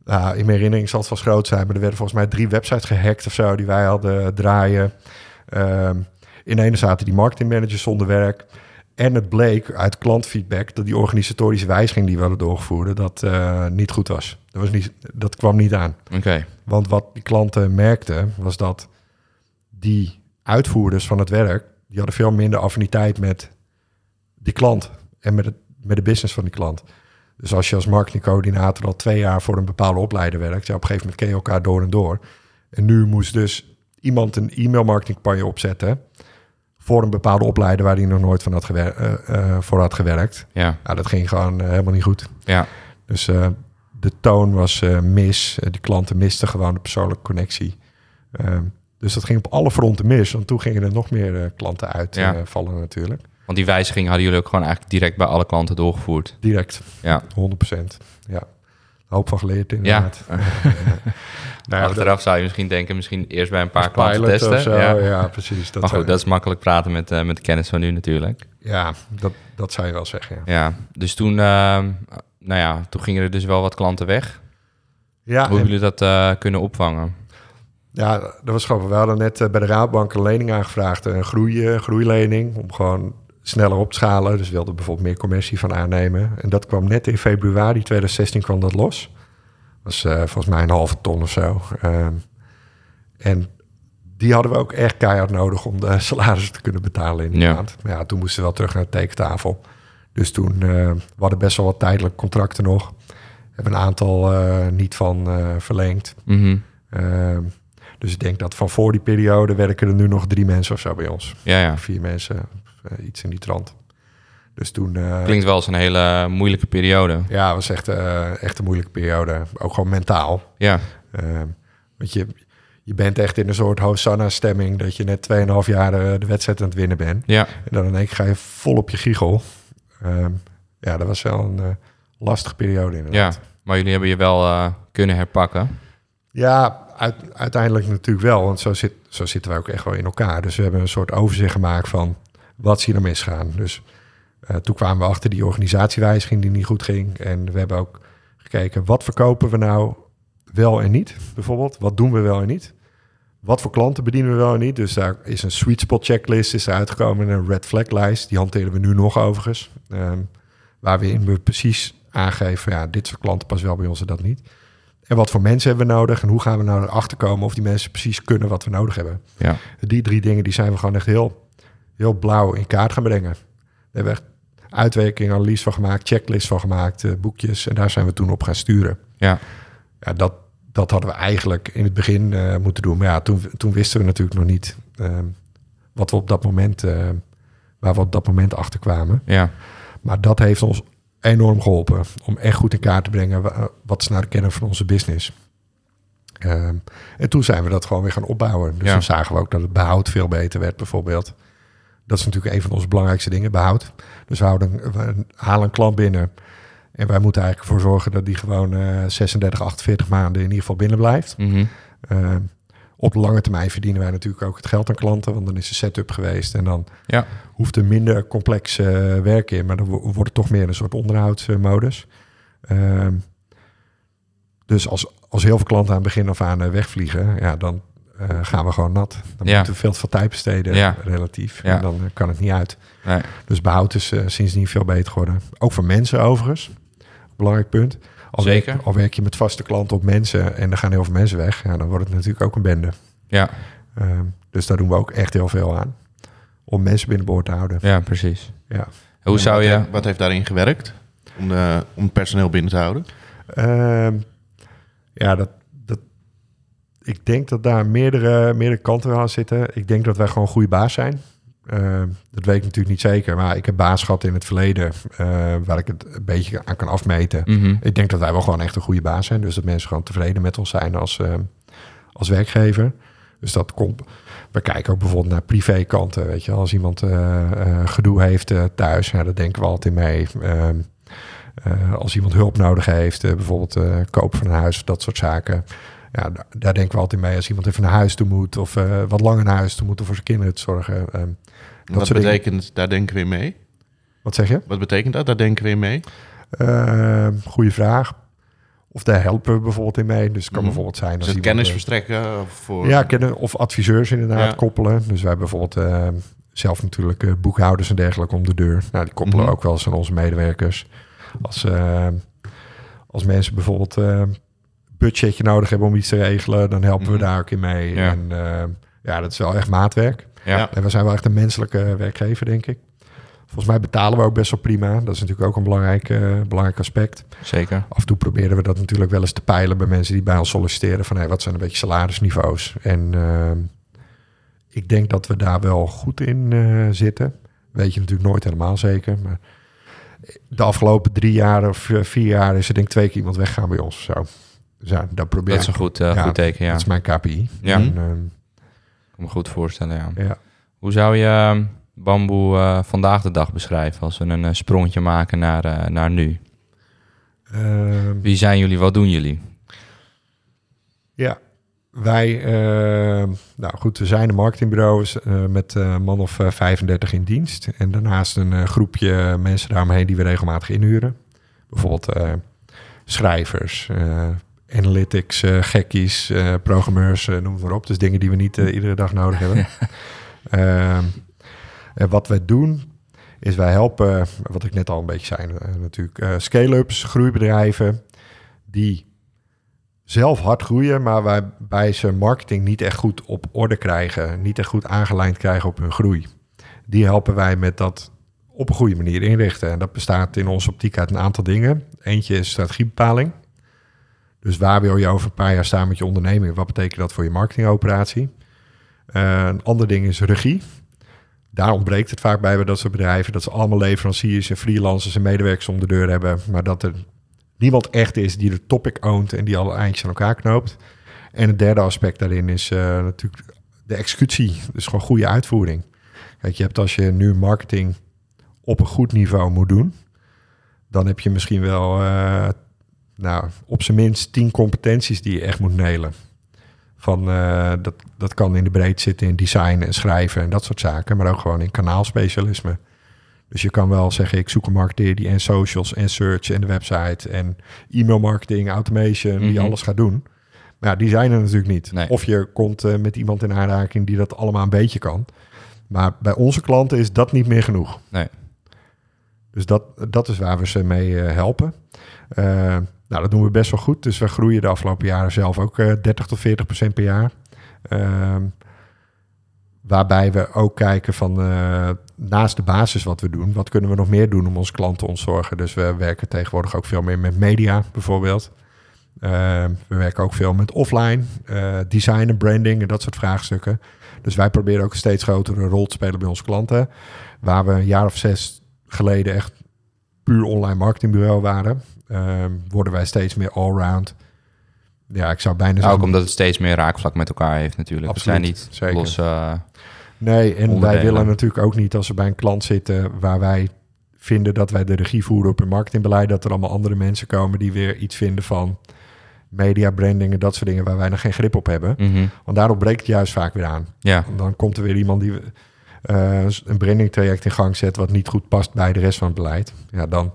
Speaker 2: nou, in mijn herinnering zal het vast groot zijn, maar er werden volgens mij drie websites gehackt of zo die wij hadden draaien. Ehm, in ene zaten die marketingmanagers zonder werk. En het bleek uit klantfeedback dat die organisatorische wijziging die we hadden doorgevoerd, dat eh, niet goed was. Dat, was niet, dat kwam niet aan.
Speaker 1: Oké.
Speaker 2: Want wat die klanten merkten, was dat die uitvoerders van het werk, die hadden veel minder affiniteit met die klant en met, het, met de business van die klant. Dus als je als marketingcoördinator al twee jaar voor een bepaalde opleider werkt, ja, op een gegeven moment ken je elkaar door en door. En nu moest dus iemand een e-mailmarketingcampagne opzetten voor een bepaalde opleider waar hij nog nooit van had gewer- eh, eh, voor had gewerkt.
Speaker 1: Ja.
Speaker 2: Nou, dat ging gewoon eh, helemaal niet goed.
Speaker 1: Ja.
Speaker 2: Dus de toon was mis. Die klanten misten gewoon de persoonlijke connectie. Ehm, dus dat ging op alle fronten mis. Want toen gingen er nog meer klanten
Speaker 1: Ja.
Speaker 2: uitvallen natuurlijk.
Speaker 1: Want die wijziging hadden jullie ook gewoon eigenlijk direct bij alle klanten doorgevoerd.
Speaker 2: Direct,
Speaker 1: Ja.
Speaker 2: 100%. Ja, een hoop van geleerd inderdaad. Ja. nou, ja,
Speaker 1: Achteraf zou je misschien denken, misschien eerst bij een paar klanten testen.
Speaker 2: zo,
Speaker 1: Ja.
Speaker 2: ja. precies. Dat
Speaker 1: maar goed, dat is makkelijk praten met, eh, met de kennis van nu natuurlijk.
Speaker 2: Ja, dat, dat zou je wel zeggen, ja.
Speaker 1: Ja, dus toen, ehm, nou ja, toen gingen er dus wel wat klanten weg.
Speaker 2: Ja,
Speaker 1: Hoe
Speaker 2: en-
Speaker 1: jullie dat eh, kunnen opvangen?
Speaker 2: Ja, dat was gewoon. We hadden net eh, bij de Raadbank een lening aangevraagd, een groei, groeilening, om gewoon sneller op te schalen. Dus wilden bijvoorbeeld meer commercie van aannemen. En dat kwam net in februari 2016 kwam dat los. Dat was eh, volgens mij een halve ton of zo. Ehm, en die hadden we ook echt keihard nodig om de salarissen te kunnen betalen in die
Speaker 1: Ja.
Speaker 2: maand. Maar ja, toen moesten we wel terug naar de tekentafel. Dus toen, eh, we hadden best wel wat tijdelijk contracten nog. Hebben een aantal eh, niet van verlengd.
Speaker 1: Mhm.
Speaker 2: Ehm, dus ik denk dat van voor die periode werken er nu nog drie mensen of zo bij ons.
Speaker 1: Ja, ja.
Speaker 2: Vier mensen, iets in die trant. Dus toen... eh,
Speaker 1: Klinkt wel als een hele moeilijke periode.
Speaker 2: Ja, het was echt, eh, echt een moeilijke periode. Ook gewoon mentaal.
Speaker 1: Ja,
Speaker 2: Ehm, want je, je bent echt in een soort Hosanna-stemming... dat je net 2,5 jaar eh, de wedstrijd aan het winnen bent.
Speaker 1: ja,
Speaker 2: En dan in één keer ga je vol op je giegel. Ehm, ja, dat was wel een eh, lastige periode
Speaker 1: ja.
Speaker 2: inderdaad.
Speaker 1: Maar jullie hebben je wel eh, kunnen herpakken.
Speaker 2: Ja, uit- uiteindelijk natuurlijk wel. Want zo, zit, zo zitten wij ook echt wel in elkaar. Dus we hebben een soort overzicht gemaakt van wat is hier nou misgaan. Dus eh, toen kwamen we achter die organisatiewijziging die niet goed ging. En we hebben ook gekeken, wat verkopen we nou wel en niet? Bijvoorbeeld, wat doen we wel en niet? Wat voor klanten bedienen we wel en niet? Dus daar is een sweet spot checklist is eruit gekomen. en Een red flag lijst, die hanteren we nu nog overigens. Ehm, waarin we precies aangeven, ja, dit soort klanten past wel bij ons en dat niet. En wat voor mensen hebben we nodig? En hoe gaan we nou erachter komen of die mensen precies kunnen wat we nodig hebben?
Speaker 1: Ja,
Speaker 2: Die drie dingen die zijn we gewoon echt heel, heel blauw in kaart gaan brengen. We hebben echt uitwerking, analyse van gemaakt, checklist van gemaakt, eh, boekjes. En daar zijn we toen op gaan sturen.
Speaker 1: ja,
Speaker 2: Ja, dat, dat hadden we eigenlijk in het begin eh, moeten doen. Maar ja, toen, toen wisten we natuurlijk nog niet ehm, wat we op dat moment, eh, waar we op dat moment achter kwamen.
Speaker 1: ja,
Speaker 2: Maar dat heeft ons enorm geholpen om echt goed in kaart te brengen wa- wat is nou de kern van onze business. Ehm, en toen zijn we dat gewoon weer gaan opbouwen. Dus
Speaker 1: Ja.
Speaker 2: dan zagen we ook dat het behoud veel beter werd bijvoorbeeld. Dat is natuurlijk een van onze belangrijkste dingen, behoud. Dus we, houden, we halen een klant binnen en wij moeten eigenlijk ervoor zorgen dat die gewoon eh 36, 48 maanden in ieder geval binnen blijft.
Speaker 1: mhm,
Speaker 2: Ehm, op lange termijn verdienen wij natuurlijk ook het geld aan klanten, want dan is de setup geweest en dan
Speaker 1: ja,
Speaker 2: hoeft er minder complex eh, werk in, maar dan wo- wordt het toch meer een soort onderhoudsmodus. Ehm, dus als, als heel veel klanten aan het begin af aan eh, wegvliegen, ja, dan eh, gaan we gewoon nat. Dan
Speaker 1: Ja.
Speaker 2: moeten we veel te veel tijd besteden,
Speaker 1: Ja.
Speaker 2: relatief.
Speaker 1: Ja.
Speaker 2: En dan eh, kan het niet uit.
Speaker 1: nee,
Speaker 2: Dus behoud is eh, sindsdien veel beter geworden. Ook voor mensen overigens. Belangrijk punt. Al
Speaker 1: Zeker.
Speaker 2: Werk, al werk je met vaste klanten op mensen en er gaan heel veel mensen weg, ja, dan wordt het natuurlijk ook een bende.
Speaker 1: ja,
Speaker 2: Ehm, dus daar doen we ook echt heel veel aan. Om mensen binnenboord te houden.
Speaker 1: ja, precies.
Speaker 2: Ja.
Speaker 1: Hoe zou je...
Speaker 3: wat heeft daarin gewerkt om, de, om personeel binnen te houden?
Speaker 2: Ehm, ja, dat, dat, ik denk dat daar meerdere, meerdere kanten aan zitten. Ik denk dat wij gewoon een goede baas zijn. Ehm, dat weet ik natuurlijk niet zeker, maar ik heb baas gehad in het verleden eh, waar ik het een beetje aan kan afmeten.
Speaker 1: Mhm,
Speaker 2: Ik denk dat wij wel gewoon echt een goede baas zijn. Dus dat mensen gewoon tevreden met ons zijn als, ehm, als werkgever. Dus dat komt. We kijken ook bijvoorbeeld naar privékanten. Weet je, als iemand eh, eh, gedoe heeft thuis, ja, daar denken we altijd mee. Ehm, eh, als iemand hulp nodig heeft, bijvoorbeeld kopen van een huis of dat soort zaken. Ja, daar, daar denken we altijd mee. Als iemand even naar huis toe moet of eh, wat langer naar huis toe moet om voor zijn kinderen te zorgen. ehm, dat
Speaker 3: Wat
Speaker 2: dingen.
Speaker 3: betekent, daar denken we in mee?
Speaker 2: Wat zeg je?
Speaker 3: Wat betekent dat? Daar denken we in mee?
Speaker 2: Uh, goede vraag. Of daar helpen we bijvoorbeeld in mee. Dus het kan
Speaker 3: Mhm.
Speaker 2: bijvoorbeeld zijn als
Speaker 3: het
Speaker 2: iemand,
Speaker 3: kennis
Speaker 2: eh,
Speaker 3: verstrekken? of Voor...
Speaker 2: Ja, kennen, of adviseurs inderdaad
Speaker 3: Ja.
Speaker 2: koppelen. Dus wij hebben bijvoorbeeld eh, zelf natuurlijk eh, boekhouders en dergelijke om de deur. Nou, die koppelen
Speaker 3: Mhm.
Speaker 2: ook wel eens aan onze medewerkers. Als, als mensen bijvoorbeeld budgetje nodig hebben om iets te regelen, dan helpen we
Speaker 3: Mhm.
Speaker 2: daar ook in mee.
Speaker 1: Ja.
Speaker 2: En eh, ja, dat is wel echt maatwerk.
Speaker 1: ja,
Speaker 2: En we zijn wel echt een menselijke werkgever, denk ik. Volgens mij betalen we ook best wel prima. Dat is natuurlijk ook een belangrijk, belangrijk aspect.
Speaker 1: zeker.
Speaker 2: Af en toe proberen we dat natuurlijk wel eens te peilen bij mensen die bij ons solliciteren. Van hey, wat zijn een beetje salarisniveaus? En ehm, ik denk dat we daar wel goed in eh, zitten. Weet je natuurlijk nooit helemaal zeker. Maar de afgelopen drie jaar of eh, vier jaar is er denk ik twee keer iemand weggaan bij ons of zo. Dus ja, dat probeer
Speaker 1: Dat is een
Speaker 2: ik.
Speaker 1: goed, eh,
Speaker 2: Ja,
Speaker 1: goed teken, ja.
Speaker 2: Dat is mijn KPI.
Speaker 1: Ja.
Speaker 2: En, ehm,
Speaker 1: Ik kan me goed voorstellen, ja.
Speaker 2: ja.
Speaker 1: Hoe zou je... ehm, Bamboe eh, vandaag de dag beschrijven als we een uh, sprongetje maken naar, uh, naar nu?
Speaker 2: Ehm,
Speaker 1: Wie zijn jullie? Wat doen jullie?
Speaker 2: Ja, wij, uh, nou goed, we zijn een marketingbureau uh, met een man of 35 in dienst. En daarnaast een groepje mensen daaromheen die we regelmatig inhuren. Bijvoorbeeld schrijvers, analytics, gekkies, programmeurs, noem het maar op. Dus dingen die we niet iedere dag nodig hebben. Ehm, en wat wij doen, is wij helpen, wat ik net al een beetje zei natuurlijk, scale-ups, groeibedrijven, die zelf hard groeien, maar waarbij ze marketing niet echt goed op orde krijgen, niet echt goed aangelijnd krijgen op hun groei. Die helpen wij met dat op een goede manier inrichten. En dat bestaat in onze optiek uit een aantal dingen. Eentje is strategiebepaling. Dus waar wil je over een paar jaar staan met je onderneming? Wat betekent dat voor je marketingoperatie? Uh, een ander ding is regie. Daar ontbreekt het vaak bij bij dat soort bedrijven. Dat ze allemaal leveranciers en freelancers en medewerkers om de deur hebben. Maar dat er niemand echt is die de topic oont en die alle eindjes aan elkaar knoopt. En het derde aspect daarin is uh, natuurlijk de executie. Dus gewoon goede uitvoering. Kijk, je hebt als je nu marketing op een goed niveau moet doen, dan heb je misschien wel, uh, nou, op zijn minst tien competenties die je echt moet nelen. Van, uh, dat, dat kan in de breed zitten in design en schrijven en dat soort zaken, maar ook gewoon in kanaalspecialisme. Dus je kan wel zeggen, ik zoek een marketeer die en socials en search en de website en e-mail marketing, automation, die
Speaker 1: Mhm.
Speaker 2: alles gaat doen. Maar ja, die zijn er natuurlijk niet.
Speaker 1: Nee.
Speaker 2: Of je komt eh, met iemand in aanraking die dat allemaal een beetje kan. Maar bij onze klanten is dat niet meer genoeg.
Speaker 1: Nee.
Speaker 2: Dus dat, dat is waar we ze mee eh, helpen. Eh, nou, dat doen we best wel goed. Dus we groeien de afgelopen jaren zelf ook eh 30 tot 40 procent per jaar. Ehm, waarbij we ook kijken van eh, naast de basis wat we doen, wat kunnen we nog meer doen om onze klanten te ontzorgen. Dus we werken tegenwoordig ook veel meer met media bijvoorbeeld. Ehm, we werken ook veel met offline, eh, design en branding en dat soort vraagstukken. Dus wij proberen ook een steeds grotere rol te spelen bij onze klanten. Waar we een jaar of zes geleden echt puur online marketingbureau waren, worden wij steeds meer allround. Ja, ik zou bijna
Speaker 1: Nou,
Speaker 2: zeggen...
Speaker 1: ook omdat het steeds meer raakvlak met elkaar heeft natuurlijk.
Speaker 2: Absoluut,
Speaker 1: het zijn niet
Speaker 2: zeker.
Speaker 1: los... eh,
Speaker 2: Nee, en wij willen natuurlijk ook niet als we bij een klant zitten waar wij vinden dat wij de regie voeren op een marketingbeleid, dat er allemaal andere mensen komen die weer iets vinden van media, branding en dat soort dingen waar wij nog geen grip op hebben.
Speaker 1: mhm.
Speaker 2: Want daarop breekt het juist vaak weer aan.
Speaker 1: Ja,
Speaker 2: Want dan komt er weer iemand die eh, een branding traject in gang zet wat niet goed past bij de rest van het beleid. Ja, dan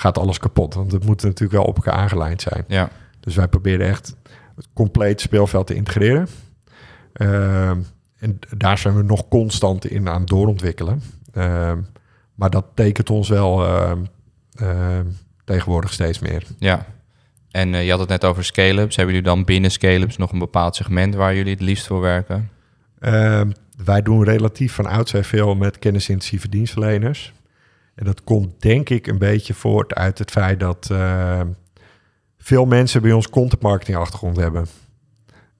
Speaker 2: gaat alles kapot. Want het moet natuurlijk wel op elkaar aangelijnd zijn.
Speaker 1: ja.
Speaker 2: Dus wij proberen echt het compleet speelveld te integreren. Ehm, en daar zijn we nog constant in aan het doorontwikkelen. Ehm, maar dat tekent ons wel ehm, tegenwoordig steeds meer.
Speaker 1: Ja. En eh, je had het net over scale-ups. Hebben jullie dan binnen scale-ups nog een bepaald segment waar jullie het liefst voor werken?
Speaker 2: Wij doen relatief van oudsher veel met kennisintensieve dienstverleners. En dat komt denk ik een beetje voort uit het feit dat ehm, veel mensen bij ons content marketing achtergrond hebben.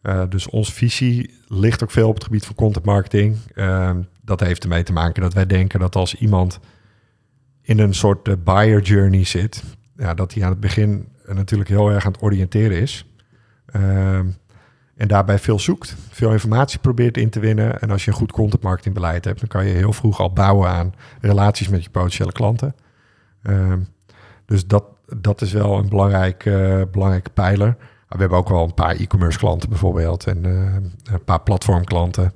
Speaker 2: Eh, dus onze visie ligt ook veel op het gebied van content marketing. Ehm, dat heeft ermee te maken dat wij denken dat als iemand in een soort eh, buyer journey zit, ja, dat hij aan het begin eh, natuurlijk heel erg aan het oriënteren is. En daarbij veel zoekt, veel informatie probeert in te winnen. En als je een goed content marketingbeleid hebt, dan kan je heel vroeg al bouwen aan relaties met je potentiële klanten. Ehm, dus dat, dat is wel een belangrijk, eh, belangrijke pijler. Maar we hebben ook wel een paar e-commerce klanten bijvoorbeeld en eh, een paar platformklanten.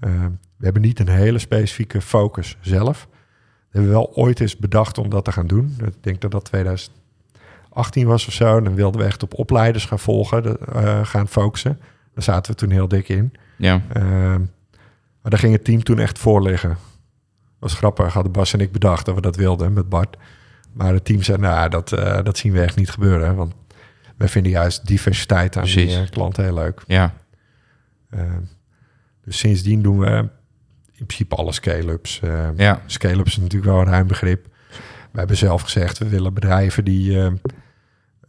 Speaker 2: Ehm, we hebben niet een hele specifieke focus zelf. We hebben wel ooit eens bedacht om dat te gaan doen. Ik denk dat dat 2018 was of zo. Dan wilden we echt op opleiders gaan volgen, eh, gaan focussen. Daar zaten we toen heel dik in.
Speaker 1: Ja,
Speaker 2: Ehm, maar daar ging het team toen echt voor liggen. was grappig, hadden Bas en ik bedacht dat we dat wilden met Bart. Maar het team zei, nou, dat, eh, dat zien we echt niet gebeuren. Want wij vinden juist diversiteit aan die
Speaker 1: Precies.
Speaker 2: eh, klanten heel leuk.
Speaker 1: ja.
Speaker 2: Ehm, dus sindsdien doen we in principe alle scale-ups. Ehm,
Speaker 1: ja.
Speaker 2: Scale-ups is natuurlijk wel een ruim begrip. We hebben zelf gezegd, we willen bedrijven die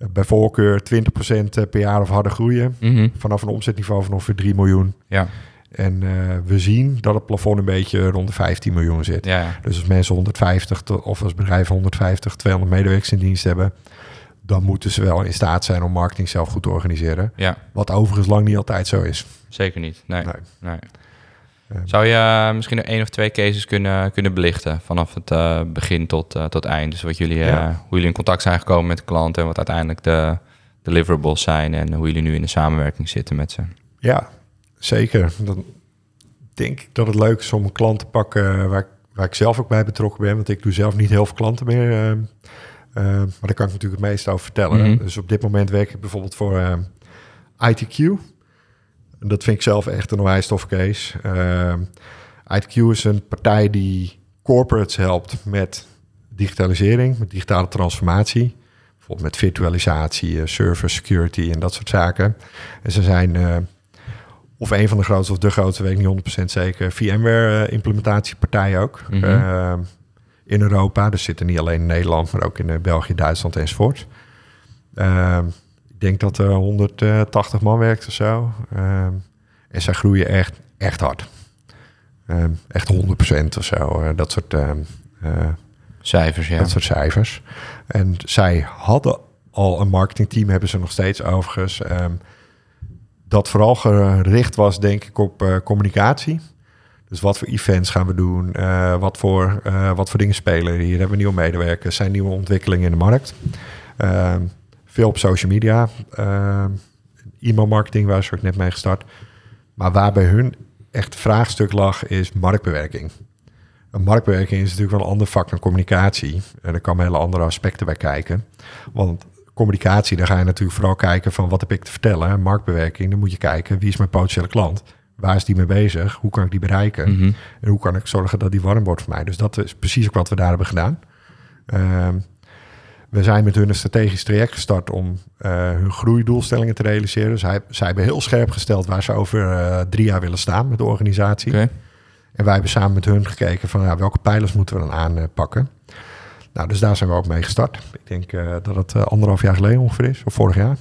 Speaker 2: bij voorkeur 20% per jaar of harder groeien.
Speaker 1: Mhm.
Speaker 2: Vanaf een omzetniveau van ongeveer 3 miljoen.
Speaker 1: Ja.
Speaker 2: En eh, we zien dat het plafond een beetje rond de 15 miljoen zit.
Speaker 1: Ja, ja.
Speaker 2: Dus als mensen 150 tot- of als bedrijven 150, 200 medewerkers in dienst hebben, dan moeten ze wel in staat zijn om marketing zelf goed te organiseren.
Speaker 1: ja.
Speaker 2: Wat overigens lang niet altijd zo is.
Speaker 1: Zeker niet. Nee.
Speaker 2: Nee.
Speaker 1: nee. Zou je eh, misschien één of twee cases kunnen, kunnen belichten vanaf het eh, begin tot, eh, tot eind? Dus wat jullie,
Speaker 2: Ja.
Speaker 1: hoe jullie in contact zijn gekomen met de klant en wat uiteindelijk de deliverables zijn en hoe jullie nu in de samenwerking zitten met ze.
Speaker 2: Ja, zeker. Dan denk ik dat het leuk is om een klant te pakken waar, ik- waar ik zelf ook bij betrokken ben. Want ik doe zelf niet heel veel klanten meer. eh, eh, maar daar kan ik natuurlijk het meeste over vertellen.
Speaker 1: Mhm.
Speaker 2: Dus op dit moment werk ik bijvoorbeeld voor ITQ. Dat vind ik zelf echt een onwijs toffe case. Eh, ITQ is een partij die corporates helpt met digitalisering, met digitale transformatie. Bijvoorbeeld met virtualisatie, eh, server security en dat soort zaken. En ze zijn eh, of een van de grootste of de grootste, weet ik niet 100% zeker, VMware-implementatiepartij ook.
Speaker 1: Mhm.
Speaker 2: eh, in Europa. Dus zitten niet alleen in Nederland, maar ook in eh, België, Duitsland enzovoort. Denk dat er 180 man werkt of zo. Ehm, en zij groeien echt, echt hard. Ehm, echt 100% of zo. eh, dat, soort, ehm, eh,
Speaker 1: Cijfers, ja.
Speaker 2: dat soort cijfers. En zij hadden al een marketingteam, hebben ze nog steeds overigens. dat vooral gericht was, denk ik, op eh, communicatie. Dus wat voor events gaan we doen? Wat, voor, wat voor dingen spelen? Hier hebben we nieuwe medewerkers. Zijn nieuwe ontwikkelingen in de markt? Veel op social media. Ehm, e-mail marketing, waar ze ook net mee gestart. Maar waar bij hun echt vraagstuk lag, is marktbewerking. Een marktbewerking is natuurlijk wel een ander vak dan communicatie. En er komen hele andere aspecten bij kijken. Want communicatie, daar ga je natuurlijk vooral kijken van wat heb ik te vertellen. En marktbewerking, dan moet je kijken wie is mijn potentiële klant. Waar is die mee bezig? Hoe kan ik die bereiken?
Speaker 1: Mhm.
Speaker 2: En hoe kan ik zorgen dat die warm wordt voor mij? Dus dat is precies ook wat we daar hebben gedaan. Ehm, we zijn met hun een strategisch traject gestart om eh, hun groeidoelstellingen te realiseren. Zij, zij hebben heel scherp gesteld waar ze over eh, drie jaar willen staan met de organisatie. En wij hebben samen met hun gekeken van ja, welke pijlers moeten we dan aanpakken. Nou, dus daar zijn we ook mee gestart. Ik denk eh, dat het anderhalf jaar geleden ongeveer is, of vorig jaar.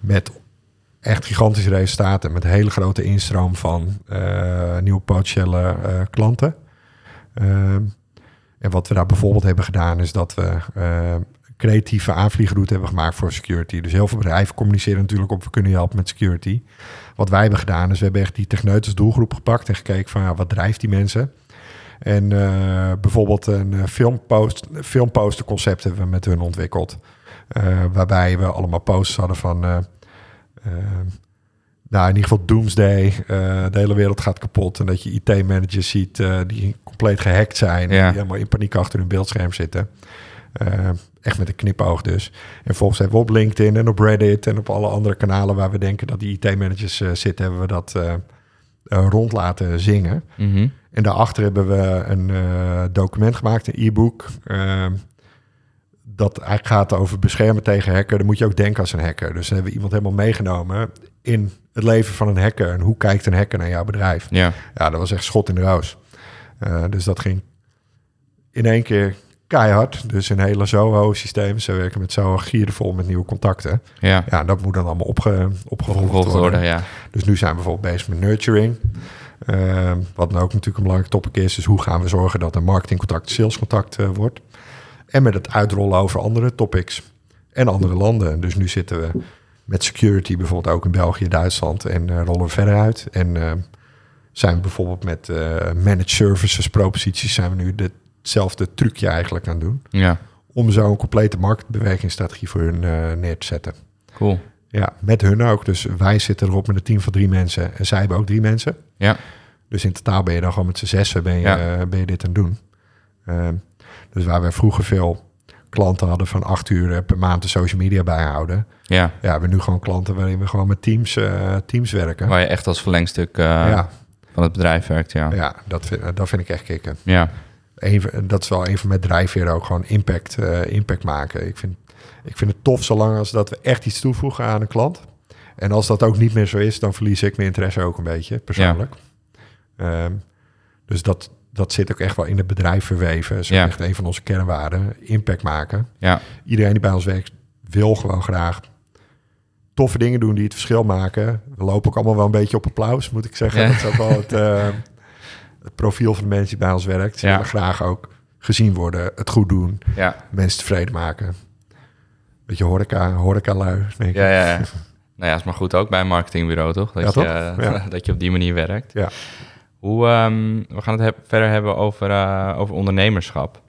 Speaker 2: Met echt gigantische resultaten, met hele grote instroom van nieuwe potentiële klanten. En wat we daar bijvoorbeeld hebben gedaan, is dat we eh, creatieve aanvliegroute hebben gemaakt voor security. Dus heel veel bedrijven communiceren natuurlijk op, we kunnen je helpen met security. Wat wij hebben gedaan, is we hebben echt die techneutes doelgroep gepakt en gekeken van ja, wat drijft die mensen. En eh, bijvoorbeeld een eh, filmpost, filmposterconcept hebben we met hun ontwikkeld. Waarbij we allemaal posters hadden van... nou, in ieder geval Doomsday. eh, de hele wereld gaat kapot. En dat je IT-managers ziet eh, die compleet gehackt zijn.
Speaker 1: Ja.
Speaker 2: Die helemaal in paniek achter hun beeldscherm zitten. Eh, echt met een knipoog dus. En volgens hebben we op LinkedIn en op Reddit en op alle andere kanalen waar we denken dat die IT-managers zitten, hebben we dat rond laten zingen.
Speaker 1: Mhm.
Speaker 2: En daarachter hebben we een document gemaakt, een e-book. eh, dat eigenlijk gaat over beschermen tegen hacker. Dan moet je ook denken als een hacker. Dus dan hebben we iemand helemaal meegenomen in het leven van een hacker. En hoe kijkt een hacker naar jouw bedrijf?
Speaker 1: Ja.
Speaker 2: Ja, dat was echt schot in de roos. Eh, dus dat ging in één keer keihard. Dus een hele Zoho-systeem. Ze werken met Zoho giervol met nieuwe contacten.
Speaker 1: Ja.
Speaker 2: Ja, dat moet dan allemaal opge, opgevolgd worden.
Speaker 1: worden, ja.
Speaker 2: Dus nu zijn we bijvoorbeeld bezig met nurturing. Eh, wat dan ook natuurlijk een belangrijk topic is. Dus hoe gaan we zorgen dat een marketingcontact salescontact eh, wordt. En met het uitrollen over andere topics. En andere landen. Dus nu zitten we met security bijvoorbeeld ook in België, Duitsland. En eh, rollen we verder uit. En eh, zijn we bijvoorbeeld met eh, managed services proposities... zijn we nu de- hetzelfde trucje eigenlijk aan het doen.
Speaker 1: Ja.
Speaker 2: Om zo een complete marktbewerkingsstrategie voor hun neer te zetten.
Speaker 1: Cool.
Speaker 2: Ja, met hun ook. Dus wij zitten erop met een team van drie mensen. En zij hebben ook drie mensen.
Speaker 1: Ja.
Speaker 2: Dus in totaal ben je dan gewoon met z'n zessen ben je,
Speaker 1: Ja.
Speaker 2: ben je dit aan het doen. Ehm, dus waar we vroeger veel klanten hadden van acht uur per maand de social media bijhouden.
Speaker 1: Ja.
Speaker 2: Ja, we hebben nu gewoon klanten waarin we gewoon met teams, eh, teams werken.
Speaker 1: Waar je echt als verlengstuk eh,
Speaker 2: ja,
Speaker 1: van het bedrijf werkt, ja.
Speaker 2: ja dat, vind, eh, dat vind ik echt kicken.
Speaker 1: Ja.
Speaker 2: Een, van- dat is wel een van mijn drijfveren ook, gewoon impact, impact maken. Ik vind, ik vind het tof zolang als dat we echt iets toevoegen aan een klant. En als dat ook niet meer zo is, dan verlies ik mijn interesse ook een beetje, persoonlijk. Ehm, dus dat, dat zit ook echt wel in het bedrijf verweven. Dat is
Speaker 1: Ja.
Speaker 2: echt een van onze kernwaarden, impact maken.
Speaker 1: Ja.
Speaker 2: Iedereen die bij ons werkt, wil gewoon graag toffe dingen doen die het verschil maken. We lopen ook allemaal wel een beetje op applaus, moet ik zeggen.
Speaker 1: Ja.
Speaker 2: Dat is ook wel het, eh, het profiel van de mensen die bij ons werkt. Ze willen graag ook gezien worden, het goed doen, mensen tevreden maken. Beetje horeca, horeca lui, denk ik.
Speaker 1: Ja, ja, ja. Nou ja, is maar goed ook bij een marketingbureau, toch? Dat, je,
Speaker 2: toch?
Speaker 1: eh, dat je op die manier werkt.
Speaker 2: Ja.
Speaker 1: Hoe, ehm, we gaan het verder hebben over, eh, over ondernemerschap.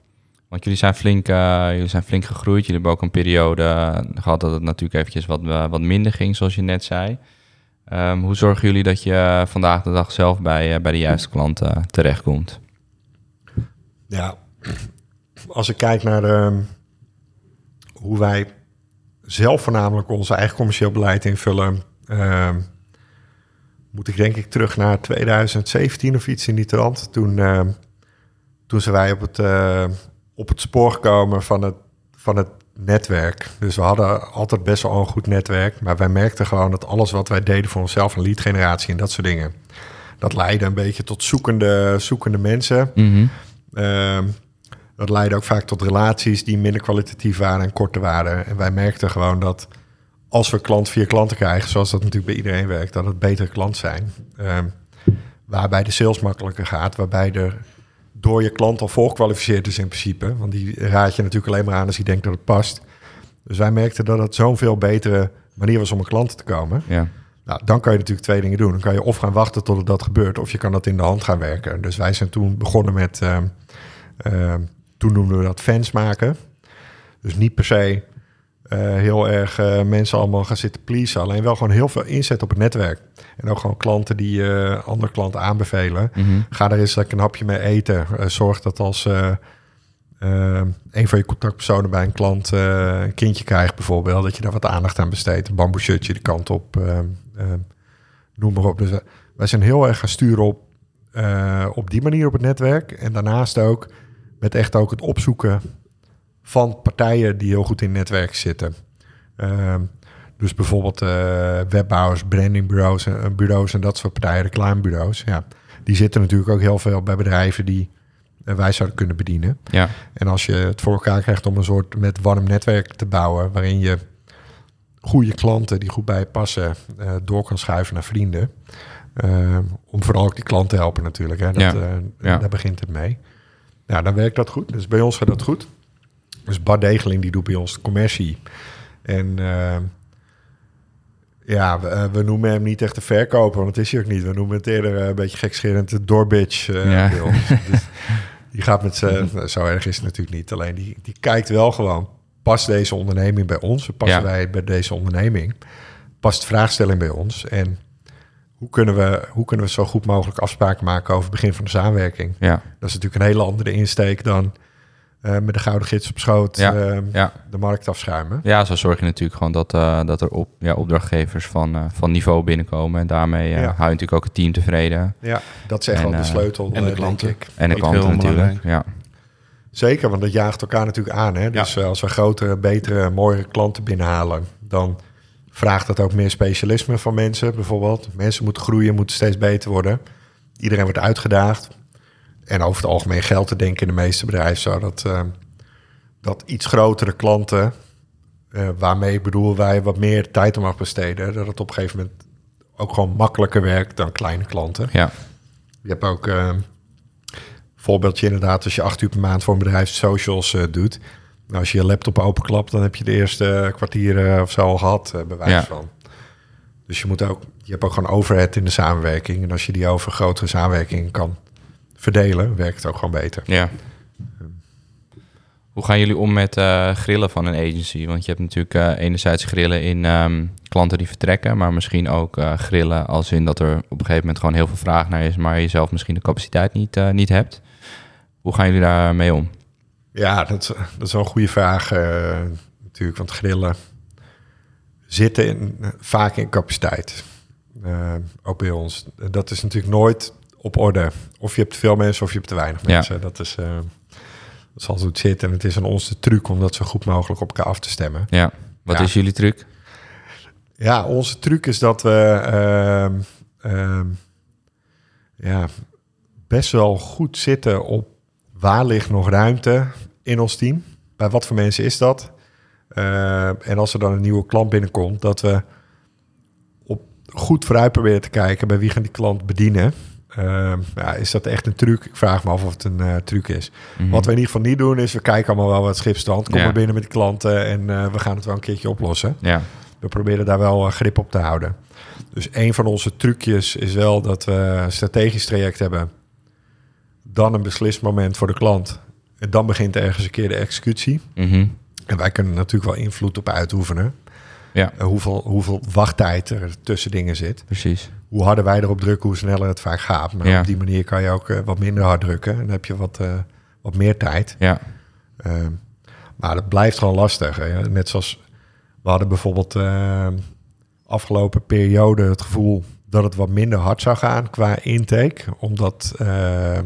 Speaker 1: Want jullie zijn, flink, eh, jullie zijn flink gegroeid. Jullie hebben ook een periode eh, gehad dat het natuurlijk eventjes wat, wat minder ging, zoals je net zei. Ehm, hoe zorgen jullie dat je vandaag de dag zelf bij, bij de juiste klanten terechtkomt?
Speaker 2: Ja, als ik kijk naar ehm, hoe wij zelf voornamelijk ons eigen commercieel beleid invullen, moet ik denk ik terug naar 2017 of iets in die trant. Toen, ehm, toen zijn wij op het, eh, op het spoor gekomen van het, van het netwerk. Dus we hadden altijd best wel een goed netwerk, maar wij merkten gewoon dat alles wat wij deden voor onszelf, een lead generatie en dat soort dingen, dat leidde een beetje tot zoekende, zoekende mensen. Ehm, dat leidde ook vaak tot relaties die minder kwalitatief waren en korter waren. En wij merkten gewoon dat als we klant via klanten krijgen, zoals dat natuurlijk bij iedereen werkt, dat het betere klanten zijn. Ehm, waarbij de sales makkelijker gaat, waarbij er door je klant al voorgekwalificeerd is in principe. Want die raad je natuurlijk alleen maar aan als hij denkt dat het past. Dus wij merkten dat het zo'n veel betere manier was om een klant te komen.
Speaker 1: Ja.
Speaker 2: Nou, dan kan je natuurlijk twee dingen doen. Dan kan je of gaan wachten tot dat gebeurt, of je kan dat in de hand gaan werken. Dus wij zijn toen begonnen met, ehm, ehm, toen noemden we dat fans maken. Dus niet per se eh, heel erg eh, mensen allemaal gaan zitten pleasen. Alleen wel gewoon heel veel inzet op het netwerk. En ook gewoon klanten die eh, andere klanten aanbevelen.
Speaker 1: Mhm.
Speaker 2: Ga er eens lekker een hapje mee eten. Zorg dat als een van je contactpersonen bij een klant een kindje krijgt bijvoorbeeld, dat je daar wat aandacht aan besteedt. Een bamboe shirtje de kant op, noem maar op. Dus wij- zijn heel erg gaan sturen op, op die manier op het netwerk. En daarnaast ook met echt ook het opzoeken van partijen die heel goed in netwerk zitten. Ehm, dus bijvoorbeeld eh, webbouwers, brandingbureaus en, en bureaus en dat soort partijen, reclamebureaus. Ja, die zitten natuurlijk ook heel veel bij bedrijven die eh, wij zouden kunnen bedienen.
Speaker 1: Ja.
Speaker 2: En als je het voor elkaar krijgt om een soort met warm netwerk te bouwen, waarin je goede klanten die goed bij je passen, eh, door kan schuiven naar vrienden. Eh, om vooral ook die klant te helpen natuurlijk. Hè. Dat,
Speaker 1: Ja.
Speaker 2: eh,
Speaker 1: Ja.
Speaker 2: Daar begint het mee. Nou, dan werkt dat goed. Dus bij ons gaat dat goed. Dus Bart Degeling die doet bij ons de commercie. En eh, ja, we, eh, we noemen hem niet echt de verkoper, want dat is hij ook niet. We noemen het eerder eh, een beetje gekscherend de doorbitch eh,
Speaker 1: Ja.
Speaker 2: bij ons. Dus die gaat met z'n... nou, Zo erg is het natuurlijk niet. Alleen die, die kijkt wel gewoon... Past deze onderneming bij ons? Passen
Speaker 1: Ja.
Speaker 2: wij bij deze onderneming? Past de vraagstelling bij ons? En hoe kunnen, we, hoe kunnen we zo goed mogelijk afspraken maken... over het begin van de samenwerking?
Speaker 1: Ja.
Speaker 2: Dat is natuurlijk een hele andere insteek dan... eh, met de gouden gids op schoot
Speaker 1: Ja.
Speaker 2: eh,
Speaker 1: Ja.
Speaker 2: de markt afschuimen.
Speaker 1: Ja, zo zorg je natuurlijk gewoon dat, eh, dat er op, ja, opdrachtgevers van, eh, van niveau binnenkomen. En daarmee
Speaker 2: Ja.
Speaker 1: hou je natuurlijk ook het team tevreden.
Speaker 2: Ja, dat is echt
Speaker 1: En,
Speaker 2: wel de sleutel,
Speaker 3: en de klanten.
Speaker 2: denk ik.
Speaker 1: En de klanten natuurlijk. Ja.
Speaker 2: Zeker, want dat jaagt elkaar natuurlijk aan. Hè? Dus als we grotere, betere, mooiere klanten binnenhalen, dan vraagt dat ook meer specialisme van mensen. Bijvoorbeeld, mensen moeten groeien, moeten steeds beter worden. Iedereen wordt uitgedaagd. En over het algemeen geldt te denken in de meeste bedrijven zo dat, eh, dat iets grotere klanten, eh, waarmee ik bedoel wij wat meer tijd om mag besteden, dat het op een gegeven moment ook gewoon makkelijker werkt dan kleine klanten.
Speaker 1: Ja.
Speaker 2: Je hebt ook eh, voorbeeldje inderdaad, als je acht uur per maand voor een bedrijf socials doet. Nou, als je je laptop openklapt, dan heb je de eerste kwartier of zo al gehad, eh bij wijze
Speaker 1: Ja.
Speaker 2: van. Dus je, moet ook, je hebt ook gewoon overhead in de samenwerking. En als je die over grotere samenwerking kan verdelen, werkt het ook gewoon beter.
Speaker 1: ja. Hoe gaan jullie om met eh, grillen van een agency? Want je hebt natuurlijk eh, enerzijds grillen in ehm, klanten die vertrekken, maar misschien ook eh, grillen als in dat er op een gegeven moment gewoon heel veel vraag naar is, maar je zelf misschien de capaciteit niet, niet hebt. Hoe gaan jullie daar mee om?
Speaker 2: Ja, dat, is- dat is wel een goede vraag natuurlijk. Want grillen zitten in, vaak in capaciteit. Ook bij ons. Dat is natuurlijk nooit op orde. Of je hebt te veel mensen of je hebt te weinig
Speaker 1: Ja.
Speaker 2: mensen. Dat is... eh dat zal zo het zitten. En het is aan ons de truc om dat zo goed mogelijk op elkaar af te stemmen.
Speaker 1: Ja. Wat
Speaker 2: Ja.
Speaker 1: is jullie truc?
Speaker 2: Ja, onze truc is dat we ehm, ehm, ja, best wel goed zitten op waar ligt nog ruimte in ons team. Bij wat voor mensen is dat? Eh, en als er dan een nieuwe klant binnenkomt, dat we op goed vooruit proberen te kijken bij wie gaan die klant bedienen. Ehm, ja, is dat echt een truc? Ik vraag me af of het een eh, truc is.
Speaker 1: Mhm.
Speaker 2: Wat we in ieder geval niet doen, is we kijken allemaal wel wat schipstand. Kom
Speaker 1: Ja.
Speaker 2: maar binnen met die klanten en eh, we gaan het wel een keertje oplossen.
Speaker 1: Ja.
Speaker 2: we proberen daar wel eh, grip op te houden. Dus een van onze trucjes is wel dat we een strategisch traject hebben. Dan een beslismoment voor de klant. En dan begint ergens een keer de executie.
Speaker 1: Mhm.
Speaker 2: En wij kunnen natuurlijk wel invloed op uitoefenen.
Speaker 1: Ja,
Speaker 2: hoeveel, hoeveel wachttijd er tussen dingen zit.
Speaker 1: precies.
Speaker 2: Hoe harder wij erop drukken, hoe sneller het vaak gaat. Maar
Speaker 1: Ja.
Speaker 2: op die manier kan je ook eh, wat minder hard drukken. En dan heb je wat, eh, wat meer tijd.
Speaker 1: Ja,
Speaker 2: Ehm, maar het blijft gewoon lastig. Hè? Net zoals we hadden bijvoorbeeld ehm, afgelopen periode het gevoel dat het wat minder hard zou gaan qua intake. Omdat eh, er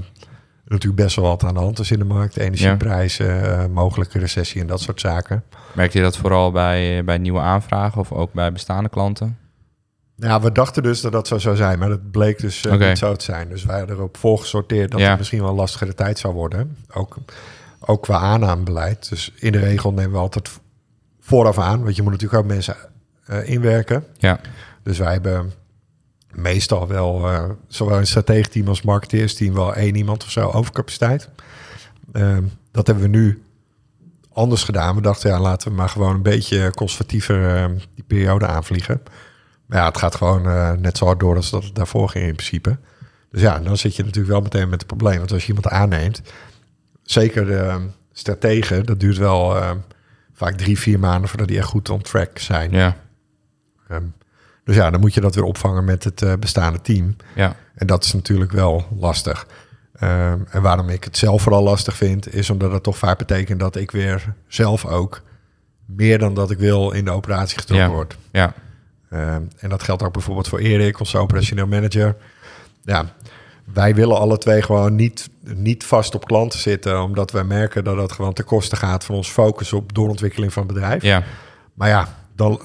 Speaker 2: natuurlijk best wel wat aan de hand is in de markt. Energieprijzen, eh, mogelijke recessie en dat soort zaken.
Speaker 1: merk je dat vooral bij, bij nieuwe aanvragen of ook bij bestaande klanten?
Speaker 2: Ja, we dachten dus dat dat zo zou zijn, maar dat bleek dus eh, niet zo te zijn. Dus wij hadden erop voorgesorteerd dat
Speaker 1: Ja.
Speaker 2: het misschien wel een lastigere tijd zou worden. Ook, ook qua aannamebeleid. Dus in de regel nemen we altijd vooraf aan, want je moet natuurlijk ook mensen eh, inwerken.
Speaker 1: Ja,
Speaker 2: Dus wij hebben meestal wel, eh, zowel een strategisch team als marketeersteam, wel één iemand of zo overcapaciteit. Ehm, dat hebben we nu anders gedaan. We dachten, ja, laten we maar gewoon een beetje conservatiever eh, die periode aanvliegen. Maar ja, het gaat gewoon eh, net zo hard door als dat het daarvoor ging in principe. Dus ja, dan zit je natuurlijk wel meteen met het probleem. Want als je iemand aanneemt, zeker de strategen, dat duurt wel eh, vaak drie, vier maanden voordat die echt goed on track zijn.
Speaker 1: ja,
Speaker 2: Ehm, dus ja, dan moet je dat weer opvangen met het eh, bestaande team.
Speaker 1: ja,
Speaker 2: En dat is natuurlijk wel lastig. Ehm, en waarom ik het zelf vooral lastig vind, is omdat het toch vaak betekent dat ik weer zelf ook meer dan dat ik wil in de operatie getrokken
Speaker 1: Ja.
Speaker 2: word.
Speaker 1: ja,
Speaker 2: Ehm, en dat geldt ook bijvoorbeeld voor Erik, onze operationeel manager. Ja, wij willen alle twee gewoon niet, niet vast op klanten zitten, omdat wij merken dat dat gewoon ten koste gaat van ons focus op doorontwikkeling van het bedrijf.
Speaker 1: ja,
Speaker 2: Maar ja, dan,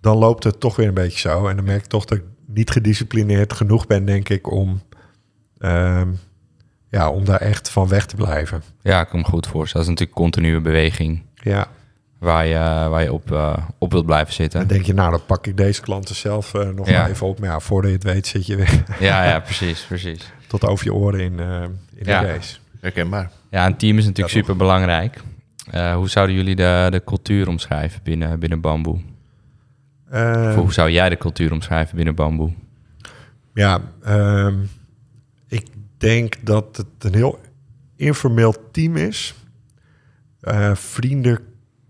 Speaker 2: dan loopt het toch weer een beetje zo. En dan merk ik toch dat ik niet gedisciplineerd genoeg ben, denk ik, om, ehm, ja, om daar echt van weg te blijven.
Speaker 1: ja, ik kan me goed voorstellen. Dat is natuurlijk continue beweging
Speaker 2: Ja,
Speaker 1: waar je, waar je op, eh, op wilt blijven
Speaker 2: dan
Speaker 1: zitten.
Speaker 2: denk je, nou, dan pak ik deze klanten zelf eh, nog
Speaker 1: Ja.
Speaker 2: maar even op. Maar ja, voordat je het weet zit je weer
Speaker 1: Ja, ja, precies, precies.
Speaker 2: tot over je oren in, eh, in
Speaker 1: Ja.
Speaker 2: de race.
Speaker 3: Herkenbaar.
Speaker 1: Ja, een team is natuurlijk
Speaker 2: Ja,
Speaker 1: super belangrijk. hoe zouden jullie de, de cultuur omschrijven binnen, binnen Bamboe?
Speaker 2: Eh,
Speaker 1: hoe zou jij de cultuur omschrijven binnen Bamboe?
Speaker 2: Ja, ehm, ik denk dat het een heel informeel team is. Eh,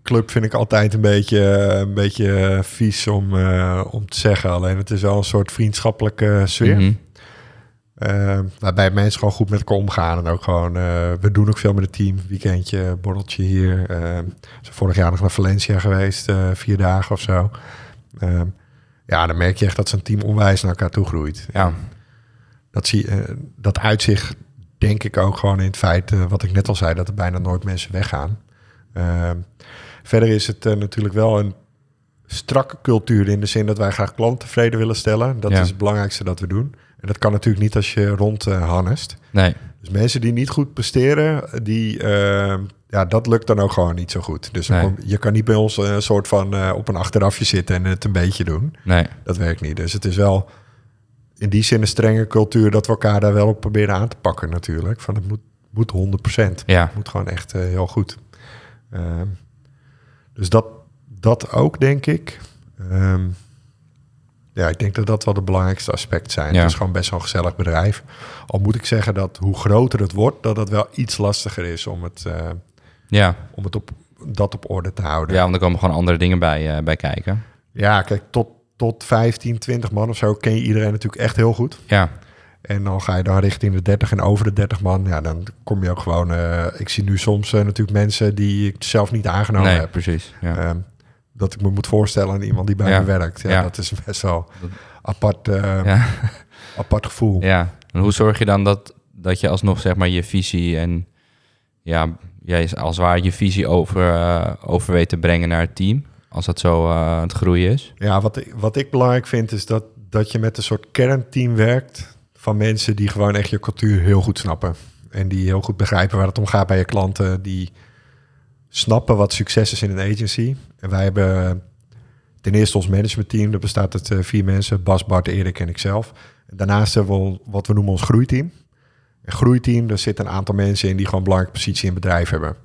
Speaker 2: vriendenclub vind ik altijd een beetje, een beetje vies om, eh, om te zeggen. Alleen het is wel een soort vriendschappelijke sfeer.
Speaker 1: Mhm.
Speaker 2: Eh, waarbij mensen gewoon goed met elkaar omgaan. En ook gewoon, eh, we doen ook veel met het team. Weekendje, borreltje hier. Eh, vorig jaar nog naar Valencia geweest, eh, vier dagen of zo. Eh, ja, dan merk je echt dat zo'n team onwijs naar elkaar toe groeit.
Speaker 1: Ja,
Speaker 2: Dat, zie, eh, dat uitzicht denk ik ook gewoon in het feit, eh, wat ik net al zei, dat er bijna nooit mensen weggaan. Eh, verder is het eh, natuurlijk wel een strakke cultuur in de zin dat wij graag klanten tevreden willen stellen. Dat
Speaker 1: Ja.
Speaker 2: is het belangrijkste dat we doen. En dat kan natuurlijk niet als je rond hannest.
Speaker 1: nee,
Speaker 2: Dus mensen die niet goed presteren, die, eh, ja, dat lukt dan ook gewoon niet zo goed. Dus dan
Speaker 1: Nee.
Speaker 2: kom- je kan niet bij ons een soort van op een achterafje zitten en het een beetje doen.
Speaker 1: nee,
Speaker 2: Dat werkt niet. Dus het is wel in die zin een strenge cultuur dat we elkaar daar wel op proberen aan te pakken natuurlijk. Van het moet, moet 100%.
Speaker 1: ja,
Speaker 2: Het moet gewoon echt heel goed. Dus dat, dat ook, denk ik. Ehm, ja, ik denk dat dat wel de belangrijkste aspecten zijn.
Speaker 1: Ja.
Speaker 2: Het is gewoon best wel een gezellig bedrijf. Al moet ik zeggen dat hoe groter het wordt, dat het wel iets lastiger is om het, eh,
Speaker 1: ja.
Speaker 2: om het op, dat op orde te houden.
Speaker 1: Ja, want er komen gewoon andere dingen bij, eh, bij kijken.
Speaker 2: Ja, kijk, tot, tot 15, 20 man of zo ken je iedereen natuurlijk echt heel goed.
Speaker 1: Ja,
Speaker 2: En dan ga je dan richting de 30 en over de 30 man. Ja, dan kom je ook gewoon. eh, ik zie nu soms eh, natuurlijk mensen die ik zelf niet aangenomen
Speaker 1: nee,
Speaker 2: heb.
Speaker 1: precies. Ja.
Speaker 2: Ehm, dat ik me moet voorstellen aan iemand die bij
Speaker 1: Ja.
Speaker 2: me werkt. Ja,
Speaker 1: Ja.
Speaker 2: dat is best wel apart, eh, apart gevoel.
Speaker 1: Ja, en hoe zorg je dan dat, dat je alsnog zeg maar je visie en ja, jij is als ware je visie over, over weet te brengen naar het team, als dat zo aan het groeien is?
Speaker 2: Ja, wat, ik- wat ik belangrijk vind is dat, dat je met een soort kernteam werkt van mensen die gewoon echt je cultuur heel goed snappen. En die heel goed begrijpen waar het om gaat bij je klanten. Die snappen wat succes is in een agency. En wij hebben ten eerste ons managementteam. Dat bestaat uit eh, vier mensen. Bas, Bart, Erik en ikzelf. Daarnaast hebben we wat we noemen ons groeiteam. Een groeiteam, daar zitten een aantal mensen in die gewoon een belangrijke positie in het bedrijf hebben.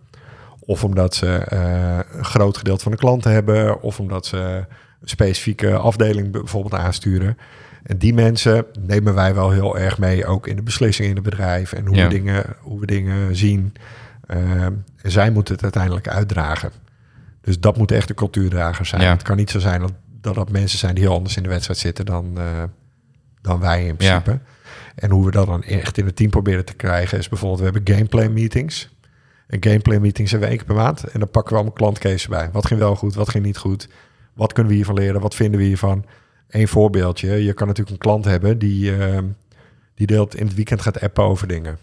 Speaker 2: Of omdat ze eh, een groot gedeelte van de klanten hebben. Of omdat ze een specifieke afdeling bijvoorbeeld aansturen. En die mensen nemen wij wel heel erg mee, ook in de beslissingen in het bedrijf en hoe,
Speaker 1: Ja.
Speaker 2: we, dingen, hoe we dingen zien. Ehm, en zij moeten het uiteindelijk uitdragen. Dus dat moet echt de cultuurdrager zijn.
Speaker 1: Ja.
Speaker 2: Het kan niet zo zijn dat, dat dat mensen zijn die heel anders in de wedstrijd zitten dan, eh, dan wij in principe. En hoe we dat dan echt in het team proberen te krijgen is bijvoorbeeld, we hebben gameplay meetings. En gameplay meetings hebben we één keer per maand. En dan pakken we allemaal klantcases bij. Wat ging wel goed, wat ging niet goed? Wat kunnen we hiervan leren? Wat vinden we hiervan? Eén voorbeeldje. Je kan natuurlijk een klant hebben die, ehm, die deelt in het weekend gaat appen over dingen.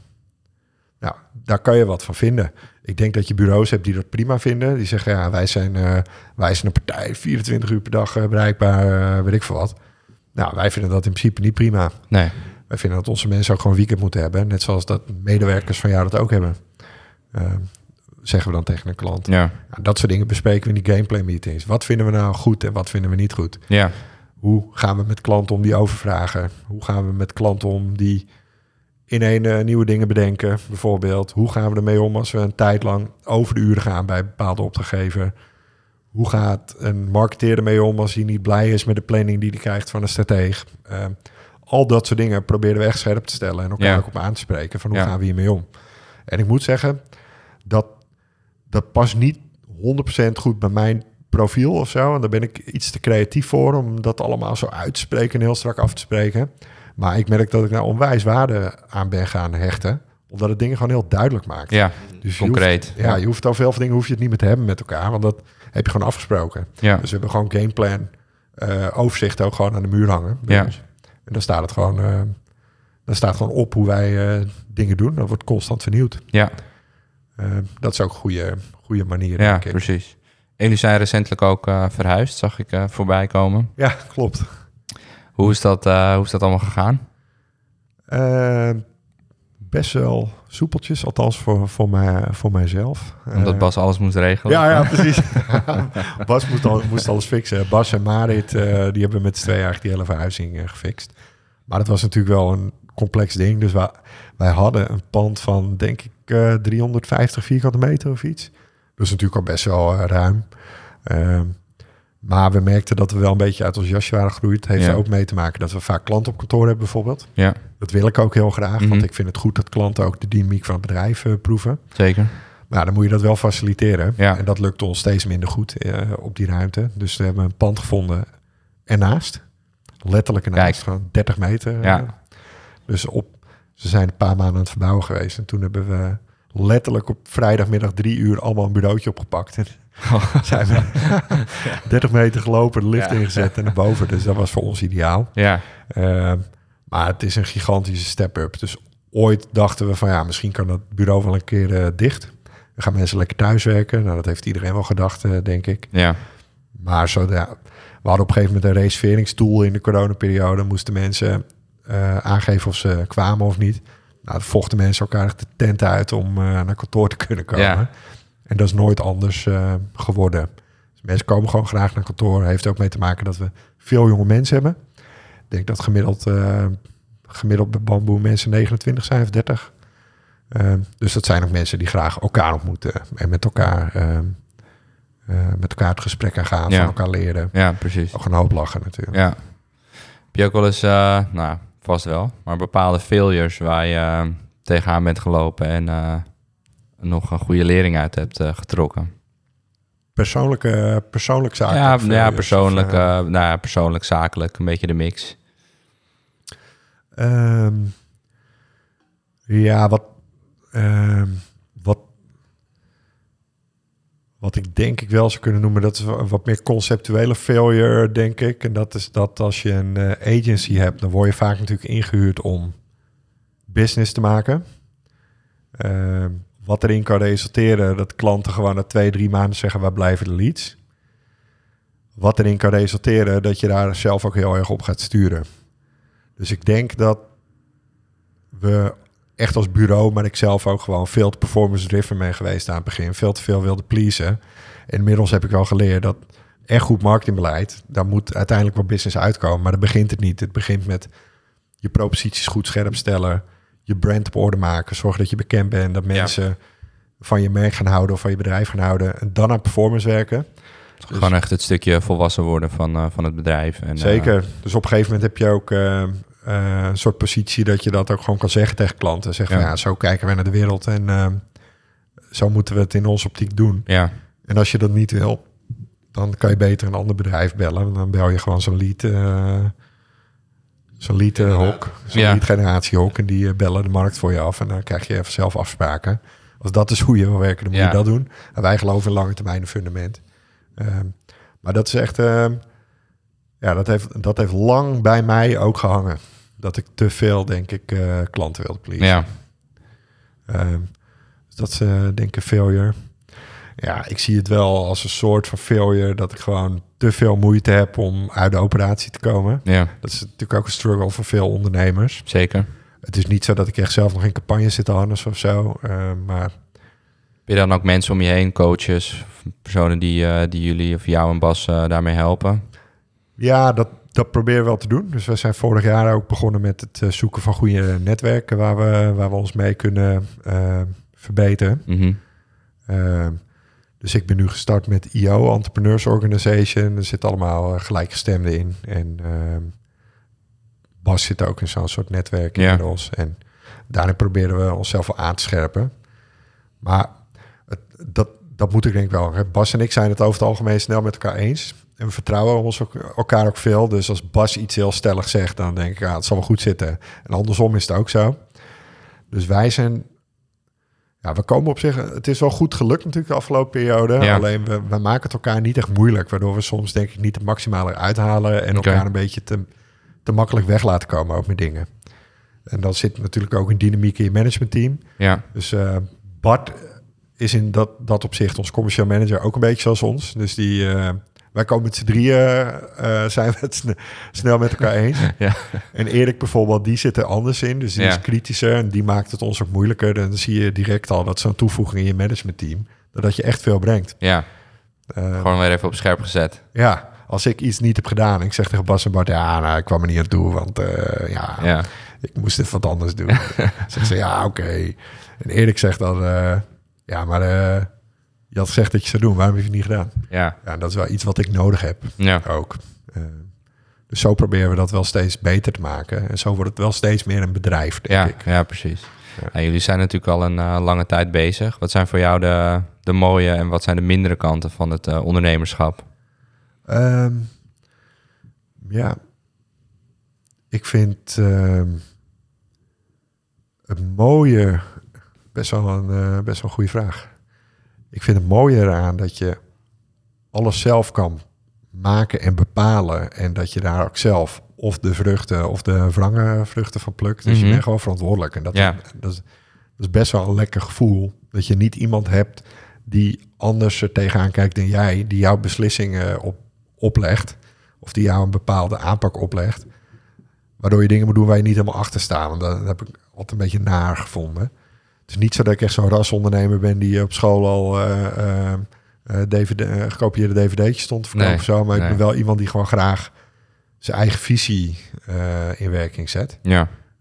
Speaker 2: Nou, daar kan je wat van vinden. Ik denk dat je bureaus hebt die dat prima vinden. Die zeggen, ja, wij zijn, eh, wij zijn een partij 24 uur per dag eh, bereikbaar, eh, weet ik veel wat. Nou, wij vinden dat in principe niet prima.
Speaker 1: Nee.
Speaker 2: Wij vinden dat onze mensen ook gewoon weekend moeten hebben. Net zoals dat medewerkers van jou dat ook hebben. Ehm, zeggen we dan tegen een klant.
Speaker 1: Ja.
Speaker 2: Nou, dat soort dingen bespreken we in die gameplay meetings. Wat vinden we nou goed en wat vinden we niet goed?
Speaker 1: Ja.
Speaker 2: Hoe gaan we met klanten om die overvragen? Hoe gaan we met klanten om die in een eh, nieuwe dingen bedenken, bijvoorbeeld? Hoe gaan we ermee om als we een tijd lang over de uren gaan bij bepaalde opdrachtgever? Hoe gaat een marketeer ermee om als hij niet blij is met de planning die hij krijgt van een strateeg? Ehm, al dat soort dingen proberen we echt scherp te stellen en elkaar
Speaker 1: Ja.
Speaker 2: ook op aan te spreken van hoe
Speaker 1: Ja.
Speaker 2: gaan we hiermee om? En ik moet zeggen, dat, dat past niet 100% goed bij mijn profiel of zo. En daar ben ik iets te creatief voor om dat allemaal zo uit te spreken en heel strak af te spreken. Maar ik merk dat ik nou onwijs waarde aan ben gaan hechten. Omdat het dingen gewoon heel duidelijk maakt.
Speaker 1: Ja.
Speaker 2: dus je
Speaker 1: Concreet.
Speaker 2: hoeft- ja, je hoeft over heel veel dingen hoef je het niet meer te hebben met elkaar. Want dat heb je gewoon afgesproken.
Speaker 1: Ja.
Speaker 2: Dus we hebben gewoon gameplan, eh overzicht ook gewoon aan de muur hangen.
Speaker 1: Ja.
Speaker 2: ons. En dan staat het gewoon, eh dan staat gewoon op hoe wij eh, dingen doen. Dat wordt constant vernieuwd.
Speaker 1: Ja.
Speaker 2: Dat is ook een goede, goede manier,
Speaker 1: Ja, precies. En jullie zijn recentelijk ook eh, verhuisd, zag ik eh, voorbij komen.
Speaker 2: Ja, klopt.
Speaker 1: Hoe is dat, eh, hoe is dat allemaal gegaan?
Speaker 2: Best wel soepeltjes, althans voor, voor, mij, voor mijzelf.
Speaker 1: Omdat Bas alles moest regelen?
Speaker 2: Ja, ja, precies. Bas moest, al, moest alles fixen. Bas en Marit, die hebben met z'n tweeën eigenlijk die hele verhuizing gefixt. Maar dat was natuurlijk wel een complex ding. Dus wij, wij hadden een pand van, denk ik, eh 350 vierkante meter of iets. Dus natuurlijk al best wel eh, ruim. Ehm, maar we merkten dat we wel een beetje uit ons jasje waren gegroeid. Het heeft
Speaker 1: Ja.
Speaker 2: er ook mee te maken dat we vaak klanten op kantoor hebben bijvoorbeeld.
Speaker 1: Ja,
Speaker 2: Dat wil ik ook heel graag,
Speaker 1: Mhm.
Speaker 2: want ik vind het goed dat klanten ook de dynamiek van het bedrijf eh, proeven.
Speaker 1: zeker.
Speaker 2: Maar dan moet je dat wel faciliteren.
Speaker 1: Ja.
Speaker 2: En dat lukt ons steeds minder goed eh, op die ruimte. Dus we hebben een pand gevonden ernaast. Letterlijk ernaast, gewoon 30 meter.
Speaker 1: Ja.
Speaker 2: eh. Dus op, ze zijn een paar maanden aan het verbouwen geweest. En toen hebben we letterlijk op vrijdagmiddag drie uur allemaal een bureautje opgepakt. En zijn we 30 meter gelopen, de lift
Speaker 1: Ja.
Speaker 2: ingezet en naar boven. Dus dat was voor ons ideaal.
Speaker 1: Ja,
Speaker 2: Uh, maar het is een gigantische step-up. Dus ooit dachten we van ja, misschien kan dat bureau wel een keer eh, dicht. Dan gaan mensen lekker thuiswerken. Nou, dat heeft iedereen wel gedacht, eh, denk ik.
Speaker 1: ja,
Speaker 2: Maar zo, ja, we hadden op een gegeven moment een reserveringstool in de coronaperiode. Moesten mensen eh, aangeven of ze kwamen of niet. Nou, dan vochten mensen elkaar echt de tent uit om eh, naar kantoor te kunnen komen.
Speaker 1: Ja.
Speaker 2: En dat is nooit anders eh, geworden. Dus mensen komen gewoon graag naar kantoor. Heeft ook mee te maken dat we veel jonge mensen hebben. Ik denk dat gemiddeld, eh, gemiddeld bij bamboe mensen 29 zijn of 30. Eh, dus dat zijn ook mensen die graag elkaar ontmoeten en met elkaar, met elkaar het gesprek aan gaan,
Speaker 1: Ja.
Speaker 2: van elkaar leren.
Speaker 1: ja, precies.
Speaker 2: Ook een hoop lachen natuurlijk.
Speaker 1: Ja. Heb je ook wel eens, nou, vast wel, maar bepaalde failures waar je eh, tegenaan bent gelopen en eh, nog een goede lering uit hebt eh, getrokken?
Speaker 2: Persoonlijke, persoonlijk zaken.
Speaker 1: ja, nou ja, persoonlijk,
Speaker 2: of,
Speaker 1: nou ja, persoonlijk, zakelijk, een beetje de mix.
Speaker 2: Ehm, ja, wat, ehm, wat, ik denk ik wel zou kunnen noemen, dat is wa- wat meer conceptuele failure, denk ik. En dat is dat als je een eh, agency hebt, dan word je vaak natuurlijk ingehuurd om business te maken. Ehm, wat erin kan resulteren dat klanten gewoon na twee, drie maanden zeggen, waar blijven de leads? Wat erin kan resulteren dat je daar zelf ook heel erg op gaat sturen. Dus ik denk dat we echt als bureau, maar ik zelf ook gewoon veel te performance driven ben geweest aan het begin. Veel te veel wilde pleasen. En inmiddels heb ik wel geleerd dat echt goed marketingbeleid, daar moet uiteindelijk wel business uitkomen. Maar dat begint het niet. Het begint met je proposities goed scherp stellen, je brand op orde maken, zorgen dat je bekend bent, dat mensen van je merk gaan houden of van je bedrijf gaan houden. En dan aan performance werken.
Speaker 1: Gewoon echt het stukje volwassen worden van, eh, van het bedrijf. En, eh,
Speaker 2: Zeker. Dus op een gegeven moment heb je ook eh, een soort positie dat je dat ook gewoon kan zeggen tegen klanten. Zeggen,
Speaker 1: Ja.
Speaker 2: ja. ja, zo kijken wij naar de wereld en eh, zo moeten we het in onze optiek doen.
Speaker 1: ja,
Speaker 2: En als je dat niet wil, dan kan je beter een ander bedrijf bellen. Dan bel je gewoon zo'n lead, eh zo'n lead eh, hok, zo'n
Speaker 1: Ja.
Speaker 2: lead generatie hok. En die eh, bellen de markt voor je af en dan krijg je even zelf afspraken. Als dat is hoe je wil werken, dan moet
Speaker 1: Ja.
Speaker 2: je dat doen. En wij geloven in lange termijn fundament. Ehm, maar dat is echt, ehm, ja, dat heeft, dat heeft lang bij mij ook gehangen. Dat ik te veel, denk ik, eh, klanten wilde pleasen.
Speaker 1: ja,
Speaker 2: Ehm, dus dat is eh, denk ik een failure. Ja, ik zie het wel als een soort van failure dat ik gewoon te veel moeite heb om uit de operatie te komen.
Speaker 1: ja,
Speaker 2: Dat is natuurlijk ook een struggle voor veel ondernemers.
Speaker 1: zeker.
Speaker 2: Het is niet zo dat ik echt zelf nog in campagne zit te harnessen of zo. ehm, maar
Speaker 1: Heb je dan ook mensen om je heen, coaches, personen die, eh, die jullie of jou en Bas eh, daarmee helpen?
Speaker 2: ja, dat, dat proberen we wel te doen. Dus we zijn vorig jaar ook begonnen met het eh, zoeken van goede netwerken waar we, waar we ons mee kunnen eh, verbeteren.
Speaker 1: Mhm.
Speaker 2: Ehm, dus ik ben nu gestart met IO, Entrepreneurs Organization. Er zitten allemaal eh, gelijkgestemden in. En ehm, Bas zit ook in zo'n soort netwerk
Speaker 1: Ja.
Speaker 2: inmiddels. En daarin proberen we onszelf wel aan te scherpen. Maar het, dat, dat moet ik denk ik wel. Bas en ik zijn het over het algemeen snel met elkaar eens. En we vertrouwen ons ook, elkaar ook veel. Dus als Bas iets heel stellig zegt, dan denk ik, ja, het zal wel goed zitten. En andersom is het ook zo. Dus wij zijn ja, we komen op zich. Het is wel goed gelukt natuurlijk de afgelopen periode.
Speaker 1: Ja.
Speaker 2: Alleen we, we maken het elkaar niet echt moeilijk. Waardoor we soms denk ik niet het maximale eruit halen. En elkaar een beetje te, te makkelijk weg laten komen ook met dingen. En dan zit natuurlijk ook een dynamiek in je managementteam.
Speaker 1: Ja,
Speaker 2: Dus eh, Bart is in dat, dat opzicht ons commercieel manager ook een beetje zoals ons. Dus die, eh, wij komen met z'n drieën, eh, zijn we het sne- snel met elkaar eens.
Speaker 1: Ja.
Speaker 2: En Erik bijvoorbeeld, die zit er anders in. Dus die
Speaker 1: Ja.
Speaker 2: is kritischer en die maakt het ons ook moeilijker. Dan zie je direct al dat zo'n toevoeging in je managementteam, dat je echt veel brengt.
Speaker 1: ja.
Speaker 2: Eh,
Speaker 1: gewoon weer even op scherp gezet.
Speaker 2: ja, als ik iets niet heb gedaan, ik zeg tegen Bas en Bart, ja, nou, ik kwam er niet aan toe, want eh, ja,
Speaker 1: Ja,
Speaker 2: ik moest even wat anders doen. Zegt ze, ja, oké. En Erik zegt dan, ja, maar je had gezegd dat je zou doen, waarom heb je het niet gedaan?
Speaker 1: ja,
Speaker 2: Ja, dat is wel iets wat ik nodig heb
Speaker 1: ja.
Speaker 2: ook. Eh, dus zo proberen we dat wel steeds beter te maken. En zo wordt het wel steeds meer een bedrijf, denk
Speaker 1: Ja,
Speaker 2: ik.
Speaker 1: ja precies.
Speaker 2: Ja.
Speaker 1: Ja, jullie zijn natuurlijk al een eh, lange tijd bezig. Wat zijn voor jou de, de mooie en wat zijn de mindere kanten van het eh, ondernemerschap?
Speaker 2: Ehm, ja, ik vind ehm, het mooie best wel een best wel een goede vraag. Ik vind het mooie eraan dat je alles zelf kan maken en bepalen en dat je daar ook zelf of de vruchten of de wrange vruchten van plukt. Dus
Speaker 1: Mhm.
Speaker 2: je bent gewoon verantwoordelijk en dat,
Speaker 1: Ja.
Speaker 2: dat, is, dat is best wel een lekker gevoel dat je niet iemand hebt die anders er tegenaan kijkt dan jij, die jouw beslissingen op, oplegt of die jou een bepaalde aanpak oplegt, waardoor je dingen moet doen waar je niet helemaal achter staat. Want dat heb ik altijd een beetje naar gevonden. Het is niet zo dat ik echt zo'n rasondernemer ben die op school al eh, eh, eh, DVD, gekopieerde dvd'tjes stond te verkopen
Speaker 1: Nee,
Speaker 2: of zo. Maar ik ben wel iemand die gewoon graag zijn eigen visie in werking zet.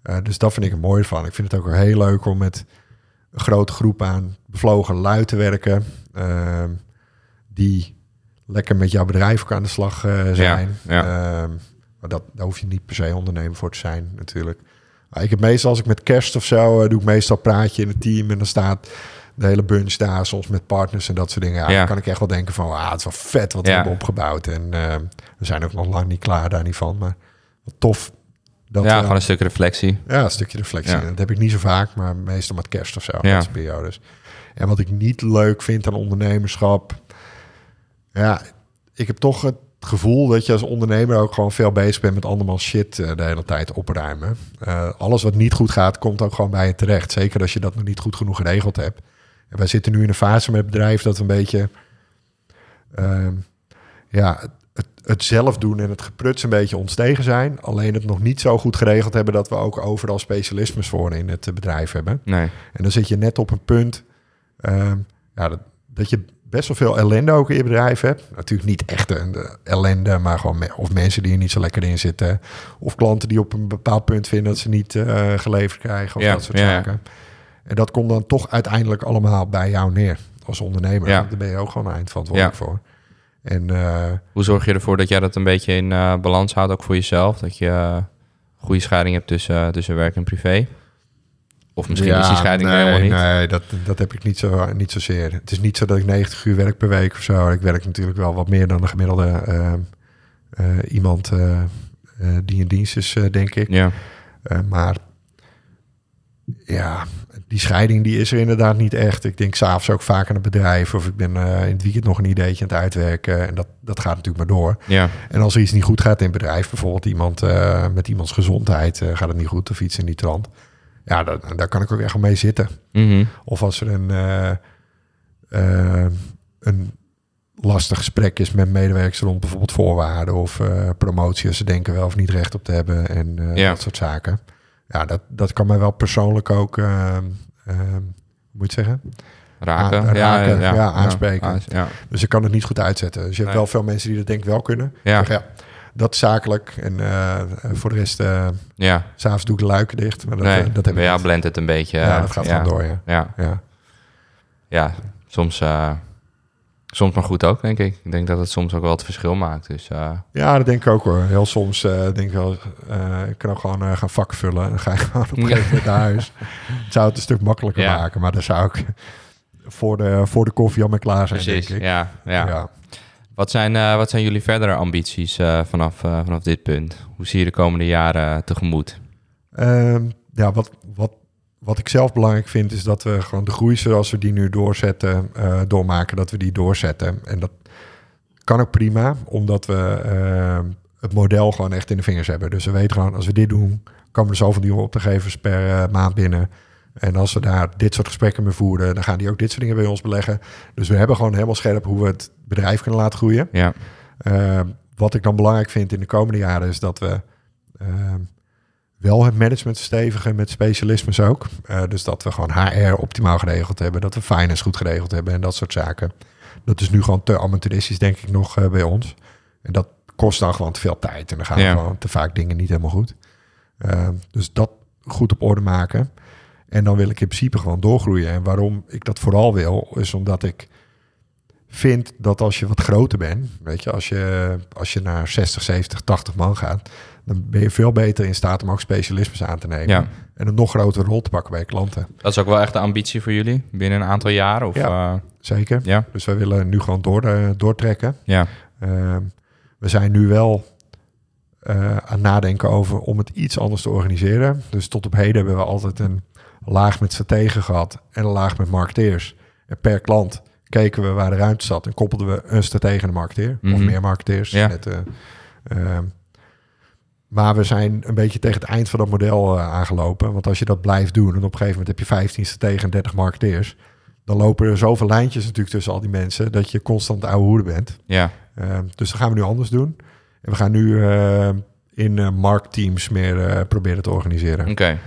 Speaker 1: Ja,
Speaker 2: dus dat vind ik er mooi van. Ik vind het ook heel leuk om met een grote groep aan bevlogen lui te werken. ehm, die lekker met jouw bedrijf ook aan de slag zijn.
Speaker 1: ja.
Speaker 2: Ehm, maar dat, daar hoef je niet per se ondernemer voor te zijn natuurlijk. Ik heb meestal, als ik met kerst of zo, eh, doe ik meestal een praatje in het team. En dan staat de hele bunch daar, soms met partners en dat soort dingen. Ja,
Speaker 1: Ja.
Speaker 2: Dan kan ik echt wel denken van, ah, het is wel vet wat we
Speaker 1: Ja.
Speaker 2: hebben opgebouwd. En ehm, we zijn ook nog lang niet klaar daar niet van. Maar tof. Dat,
Speaker 1: ja
Speaker 2: eh,
Speaker 1: gewoon een stuk reflectie.
Speaker 2: ja, een stukje reflectie. Dat heb ik niet zo vaak, maar meestal met kerst of zo.
Speaker 1: Ja.
Speaker 2: Periodes. En wat ik niet leuk vind aan ondernemerschap... Ja, ik heb toch het gevoel dat je als ondernemer ook gewoon veel bezig bent met andermans shit eh, de hele tijd opruimen. Eh, alles wat niet goed gaat, komt ook gewoon bij je terecht. Zeker als je dat nog niet goed genoeg geregeld hebt. En wij zitten nu in een fase met het bedrijf dat een beetje... ehm, ja, het, het, zelf doen en het gepruts een beetje ons tegen zijn. Alleen het nog niet zo goed geregeld hebben dat we ook overal specialismes voor in het bedrijf hebben.
Speaker 1: Nee.
Speaker 2: En dan zit je net op een punt ehm, ja, dat, dat je best wel veel ellende ook in je bedrijf hebt. Natuurlijk niet echt een ellende, maar gewoon me- of mensen die er niet zo lekker in zitten. Of klanten die op een bepaald punt vinden dat ze niet eh, geleverd krijgen of
Speaker 1: Ja,
Speaker 2: dat soort
Speaker 1: ja,
Speaker 2: zaken. En dat komt dan toch uiteindelijk allemaal bij jou neer als ondernemer.
Speaker 1: Ja.
Speaker 2: Daar ben je ook gewoon eindverantwoordelijk voor. En eh,
Speaker 1: Hoe zorg je ervoor dat jij dat een beetje in eh, balans houdt, ook voor jezelf? Dat je goede scheiding hebt tussen, tussen werk en privé? Of misschien
Speaker 2: ja,
Speaker 1: is die scheiding
Speaker 2: nee,
Speaker 1: helemaal niet?
Speaker 2: Nee, dat, dat heb ik niet, zo, niet zozeer. Het is niet zo dat ik 90 uur werk per week of zo. Ik werk natuurlijk wel wat meer dan de gemiddelde ehm, eh, iemand eh, eh, die in dienst is, denk ik.
Speaker 1: Ja,
Speaker 2: maar ja, die scheiding die is er inderdaad niet echt. Ik denk s'avonds ook vaak aan het bedrijf. Of ik ben in het weekend nog een ideetje aan het uitwerken. En dat, dat gaat natuurlijk maar door.
Speaker 1: ja,
Speaker 2: En als er iets niet goed gaat in het bedrijf, bijvoorbeeld iemand met iemands gezondheid gaat het niet goed of iets in die trant. Ja, daar, daar kan ik ook echt mee zitten.
Speaker 1: Mhm.
Speaker 2: Of als er een, eh, eh, een lastig gesprek is met medewerkers rond bijvoorbeeld voorwaarden of eh, promotie, als ze denken wel of niet recht op te hebben en
Speaker 1: Ja.
Speaker 2: dat soort zaken. Ja, dat, dat kan mij wel persoonlijk ook, moet zeggen?
Speaker 1: raken.
Speaker 2: Raken, ja, aanspreken.
Speaker 1: aans- ja.
Speaker 2: Dus ik kan het niet goed uitzetten. Dus je hebt
Speaker 1: Nee.
Speaker 2: wel veel mensen die dat denk ik wel kunnen.
Speaker 1: Ja.
Speaker 2: Zeggen, ja, dat zakelijk. En eh, voor de rest, eh
Speaker 1: ja.
Speaker 2: s'avonds doe ik de luiken dicht. Maar dat,
Speaker 1: nee,
Speaker 2: eh, dat heb ik niet.
Speaker 1: blendt het een beetje.
Speaker 2: Ja, dat gaat
Speaker 1: ja.
Speaker 2: gewoon door, ja.
Speaker 1: Ja,
Speaker 2: ja.
Speaker 1: ja. soms, soms maar goed ook, denk ik. Ik denk dat het soms ook wel het verschil maakt. Dus
Speaker 2: Ja, dat denk ik ook hoor. Heel soms denk ik wel, ik kan ook gewoon gaan vak vullen. En dan ga je gewoon op een gegeven moment naar huis. Het zou het een stuk makkelijker
Speaker 1: Ja.
Speaker 2: maken. Maar dan zou ik voor de, voor de koffie al mee klaar zijn,
Speaker 1: precies.
Speaker 2: denk ik.
Speaker 1: Ja, ja.
Speaker 2: ja.
Speaker 1: Wat, zijn, eh, wat zijn jullie verdere ambities eh, vanaf, eh, vanaf dit punt? Hoe zie je de komende jaren tegemoet?
Speaker 2: Ehm, ja, wat, wat, wat ik zelf belangrijk vind, is dat we gewoon de groei zoals we die nu doorzetten, doormaken, dat we die doorzetten. En dat kan ook prima, omdat we ehm, het model gewoon echt in de vingers hebben. Dus we weten gewoon, als we dit doen, komen er zoveel nieuwe opdrachtgevers per maand binnen. En als we daar dit soort gesprekken mee voeren, dan gaan die ook dit soort dingen bij ons beleggen. Dus we hebben gewoon helemaal scherp hoe we het bedrijf kunnen laten groeien.
Speaker 1: Ja,
Speaker 2: Uh, wat ik dan belangrijk vind in de komende jaren is dat we uh, wel het management stevigen met specialismes ook. Uh, dus dat we gewoon HR optimaal geregeld hebben, dat we finance goed geregeld hebben en dat soort zaken. Dat is nu gewoon te amateuristisch, denk ik, nog uh, bij ons. En dat kost dan gewoon te veel tijd en dan gaan ja. gewoon te vaak dingen niet helemaal goed. Uh, dus dat goed op orde maken. En dan wil ik in principe gewoon doorgroeien. En waarom ik dat vooral wil, is omdat ik vind dat als je wat groter bent, weet je, als je, als je naar 60, 70, 80 man gaat, dan ben je veel beter in staat om ook specialismes aan te nemen.
Speaker 1: Ja.
Speaker 2: En een nog grotere rol te pakken bij klanten.
Speaker 1: Dat is ook wel echt de ambitie voor jullie binnen een aantal jaren? Of,
Speaker 2: ja,
Speaker 1: uh,
Speaker 2: zeker.
Speaker 1: Ja.
Speaker 2: Dus wij willen nu gewoon door, uh, doortrekken.
Speaker 1: Ja.
Speaker 2: Uh, we zijn nu wel uh, aan nadenken over om het iets anders te organiseren. Dus tot op heden hebben we altijd een laag met strategen gehad en een laag met marketeers. En per klant keken we waar de ruimte zat en koppelden we een stratege en een marketeer. Mm -hmm. Of meer marketeers.
Speaker 1: Ja.
Speaker 2: Met, uh, uh, maar we zijn een beetje tegen het eind van dat model uh, aangelopen. Want als je dat blijft doen en op een gegeven moment heb je 15 strategen en 30 marketeers. Dan lopen er zoveel lijntjes natuurlijk tussen al die mensen dat je constant oude hoede bent.
Speaker 1: Ja.
Speaker 2: dus dat gaan we nu anders doen. En we gaan nu eh, in marktteams meer proberen te organiseren.
Speaker 1: Oké. Okay.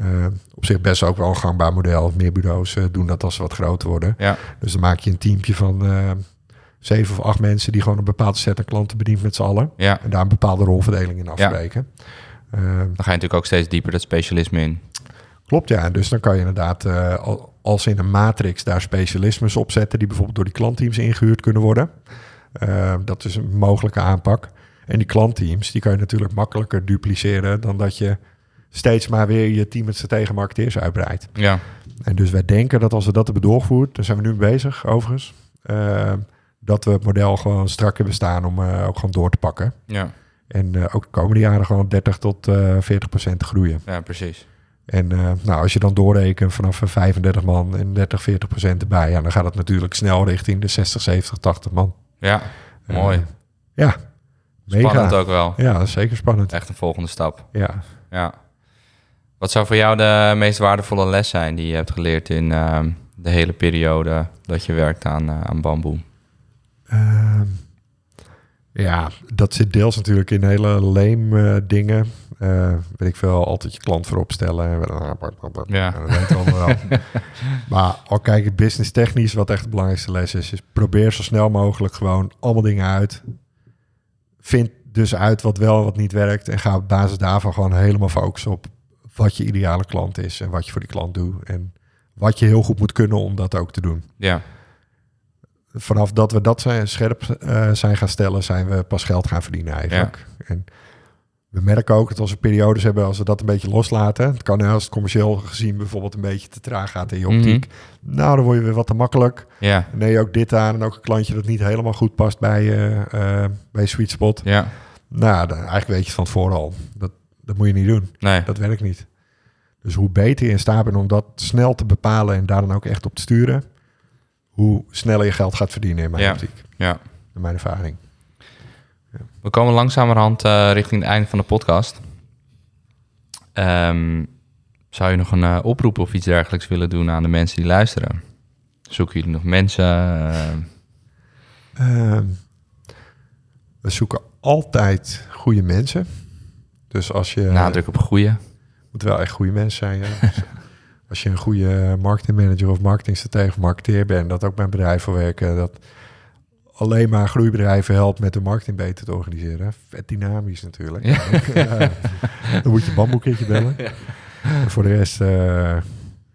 Speaker 2: Uh, op zich best ook wel een gangbaar model. Meer bureaus uh, doen dat als ze wat groter worden.
Speaker 1: Ja.
Speaker 2: Dus dan maak je een teampje van uh, zeven of acht mensen... die gewoon een bepaalde set aan klanten bedient met z'n allen.
Speaker 1: Ja.
Speaker 2: En daar een bepaalde rolverdeling in afspreken.
Speaker 1: Ja. dan ga je natuurlijk ook steeds dieper dat specialisme in.
Speaker 2: Klopt, ja. Dus dan kan je inderdaad als in een matrix daar specialismes op zetten... die bijvoorbeeld door die klantteams ingehuurd kunnen worden. dat is een mogelijke aanpak. En die klantteams, die kan je natuurlijk makkelijker dupliceren... dan dat je steeds maar weer je team met tegen marketeers uitbreidt.
Speaker 1: Ja.
Speaker 2: En dus wij denken dat als we dat hebben doorgevoerd, daar zijn we nu mee bezig overigens, uh, dat we het model gewoon strak hebben staan om uh, ook gewoon door te pakken.
Speaker 1: Ja.
Speaker 2: En uh, ook de komende jaren gewoon 30 tot 40 procent groeien.
Speaker 1: Ja, precies.
Speaker 2: En nou, als je dan doorrekent vanaf 35 man en 30, 40 procent erbij, ja, dan gaat het natuurlijk snel richting de 60, 70, 80 man.
Speaker 1: Ja, mooi.
Speaker 2: ja,
Speaker 1: mega. Spannend ook wel.
Speaker 2: Ja, dat is zeker spannend.
Speaker 1: Echt een volgende stap.
Speaker 2: Ja.
Speaker 1: Ja. Wat zou voor jou de meest waardevolle les zijn die je hebt geleerd in uh, de hele periode dat je werkt aan, uh, aan bamboe?
Speaker 2: Uh, ja, dat zit deels natuurlijk in hele leem uh, dingen. Uh, weet ik veel, altijd je klant voorop stellen.
Speaker 1: Ja.
Speaker 2: Dat weten we wel. maar al kijk ik business technisch, wat echt de belangrijkste les is, is probeer zo snel mogelijk gewoon allemaal dingen uit. Vind dus uit wat wel en wat niet werkt. En ga op basis daarvan gewoon helemaal focussen op wat je ideale klant is en wat je voor die klant doet. En wat je heel goed moet kunnen om dat ook te doen.
Speaker 1: Ja.
Speaker 2: vanaf dat we dat zijn, scherp eh, zijn gaan stellen, zijn we pas geld gaan verdienen eigenlijk. En we merken ook dat als we periodes hebben, als we dat een beetje loslaten. Het kan als het commercieel gezien bijvoorbeeld een beetje te traag gaat in je optiek. Nou, dan word je weer wat te makkelijk.
Speaker 1: Ja,
Speaker 2: Nee, ook dit aan. En ook een klantje dat niet helemaal goed past bij, eh, bij Sweet Spot.
Speaker 1: ja,
Speaker 2: Nou, dan, eigenlijk weet je het van tevoren al. Dat, dat moet je niet doen.
Speaker 1: nee.
Speaker 2: Dat werkt niet. Dus hoe beter je in staat bent om dat snel te bepalen en daar dan ook echt op te sturen, hoe sneller je geld gaat verdienen in mijn
Speaker 1: Ja.
Speaker 2: optiek.
Speaker 1: Ja.
Speaker 2: In mijn ervaring.
Speaker 1: We komen langzamerhand eh, richting het einde van de podcast. Ehm, zou je nog een eh, oproep of iets dergelijks willen doen aan de mensen die luisteren? Zoeken jullie nog mensen? Eh,
Speaker 2: Ehm, we zoeken altijd goede mensen. Dus als je...
Speaker 1: nadruk op goede.
Speaker 2: moet wel echt goede mensen zijn. Ja. Dus als je een goede marketingmanager of marketingstratege of marketeer bent, dat ook bij een bedrijf voor werken, dat alleen maar groeibedrijven helpt met de marketing beter te organiseren. Vet dynamisch natuurlijk.
Speaker 1: Ja.
Speaker 2: Ja. Dan moet je een bamboeketje bellen. En voor de rest, eh,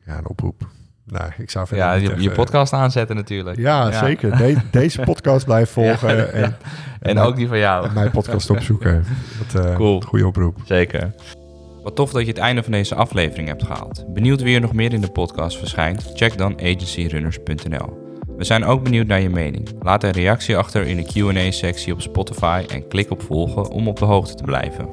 Speaker 2: ja, een oproep. Nou, ik zou
Speaker 1: Ja, je,
Speaker 2: echt,
Speaker 1: je
Speaker 2: eh,
Speaker 1: podcast aanzetten natuurlijk.
Speaker 2: Ja, zeker. De- deze podcast blijven volgen
Speaker 1: Ja,
Speaker 2: en,
Speaker 1: En ook die van jou.
Speaker 2: en mijn podcast opzoeken. Dat, eh,
Speaker 1: Cool.
Speaker 2: Goede oproep.
Speaker 1: Zeker. Wat tof dat je het einde van deze aflevering hebt gehaald. Benieuwd wie er nog meer in de podcast verschijnt? Check dan agencyrunners.nl. We zijn ook benieuwd naar je mening. Laat een reactie achter in de Q&A-sectie op Spotify en klik op volgen om op de hoogte te blijven.